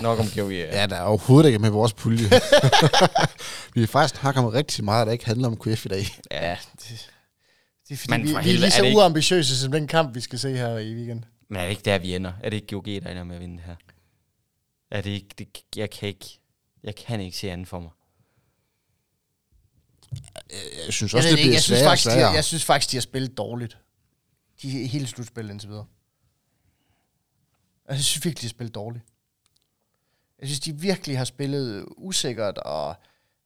nok om GOG. Ja. Ja, der er overhovedet ikke med vores pulje. vi har faktisk snakket om rigtig meget, der ikke handler om KF i dag. ja. Det, det er fordi, Men vi, for vi er helvede, lige er så det ikke- uambitiøse som den kamp, vi skal se her i weekend. Men er det ikke der, vi ender? Er det ikke GOG, der ender med at vinde det her? Er det ikke... Det, jeg kan ikke... Jeg kan ikke se anden for mig. Jeg synes Jeg, også, ved det ikke, bliver jeg, synes sværere faktisk, sværere. har- jeg synes faktisk, de har spillet dårligt. De er hele slutspillet indtil videre. Jeg synes virkelig, de har spillet dårligt. Jeg synes, de virkelig har spillet usikkert, og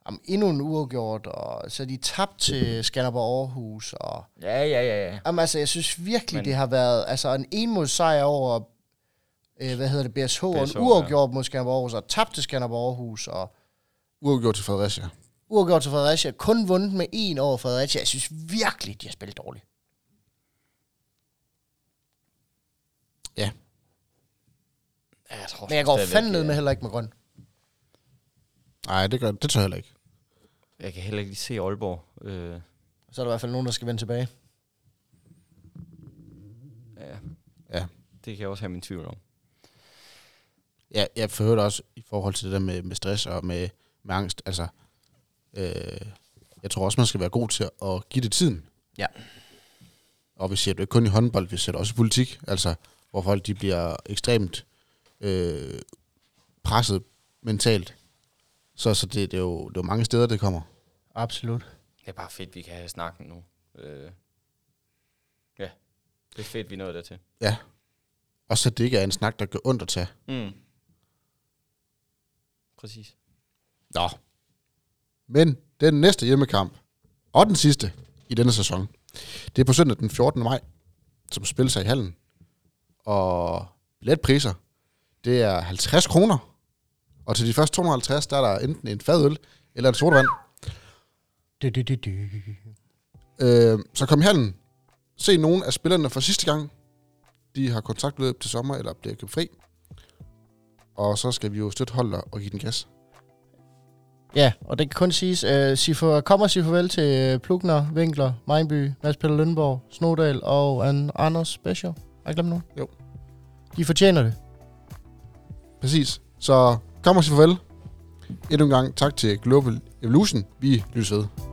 om endnu en uafgjort, og så er de tabt til Skanderborg Aarhus, og Ja, ja, ja, ja. Jamen, altså, jeg synes virkelig, Men- det har været altså, en enmods sejr over, øh, hvad hedder det, BSH, og BSH, en uafgjort mod Skanderborg Aarhus, og tabt til Skanderborg Aarhus, og Uafgjort til Fredericia. uafgjort til Fredericia, kun vundet med en over Fredericia. Jeg synes virkelig, de har spillet dårligt. ja jeg tror Men jeg går fandme ned med heller ikke med grøn. Nej, det, gør, det tør jeg heller ikke. Jeg kan heller ikke lige se Aalborg. Øh, Så er der i hvert fald nogen, der skal vende tilbage. ja, Ja. det kan jeg også have min tvivl om. Ja, jeg forhørte også i forhold til det der med, med stress og med, med angst. Altså, øh, jeg tror også, man skal være god til at give det tiden. Ja. Og vi ser det jo ikke kun i håndbold, vi ser det også i politik. Altså, hvor folk de bliver ekstremt øh, presset mentalt. Så, så det, det, er jo, det er jo mange steder, det kommer. Absolut. Det er bare fedt, vi kan have snakken nu. Øh, ja, det er fedt, vi nået dertil. Ja. Og så det ikke er en snak, der gør ondt at tage. Mm. Præcis. Nå. Men den næste hjemmekamp, og den sidste i denne sæson, det er på søndag den 14. maj, som spiller sig i hallen. Og billetpriser, det er 50 kroner. Og til de første 250, der er der enten en fadøl eller en sodavand. Du, du, du, du. Øh, så kom i hallen. Se nogle af spillerne for sidste gang. De har kontaktløb til sommer, eller bliver købt fri. Og så skal vi jo støtte holdet og give den gas. Ja, og det kan kun siges, uh, sig for, kom og sig farvel til uh, Plugner, Winkler, Mejnby, Mads Peter Lønborg, Snodal og an Anders Special. Har jeg glemt nogen? Jo. De fortjener det. Præcis. Så kom og sig farvel. Endnu en gang tak til Global Evolution. Vi lyttes ved.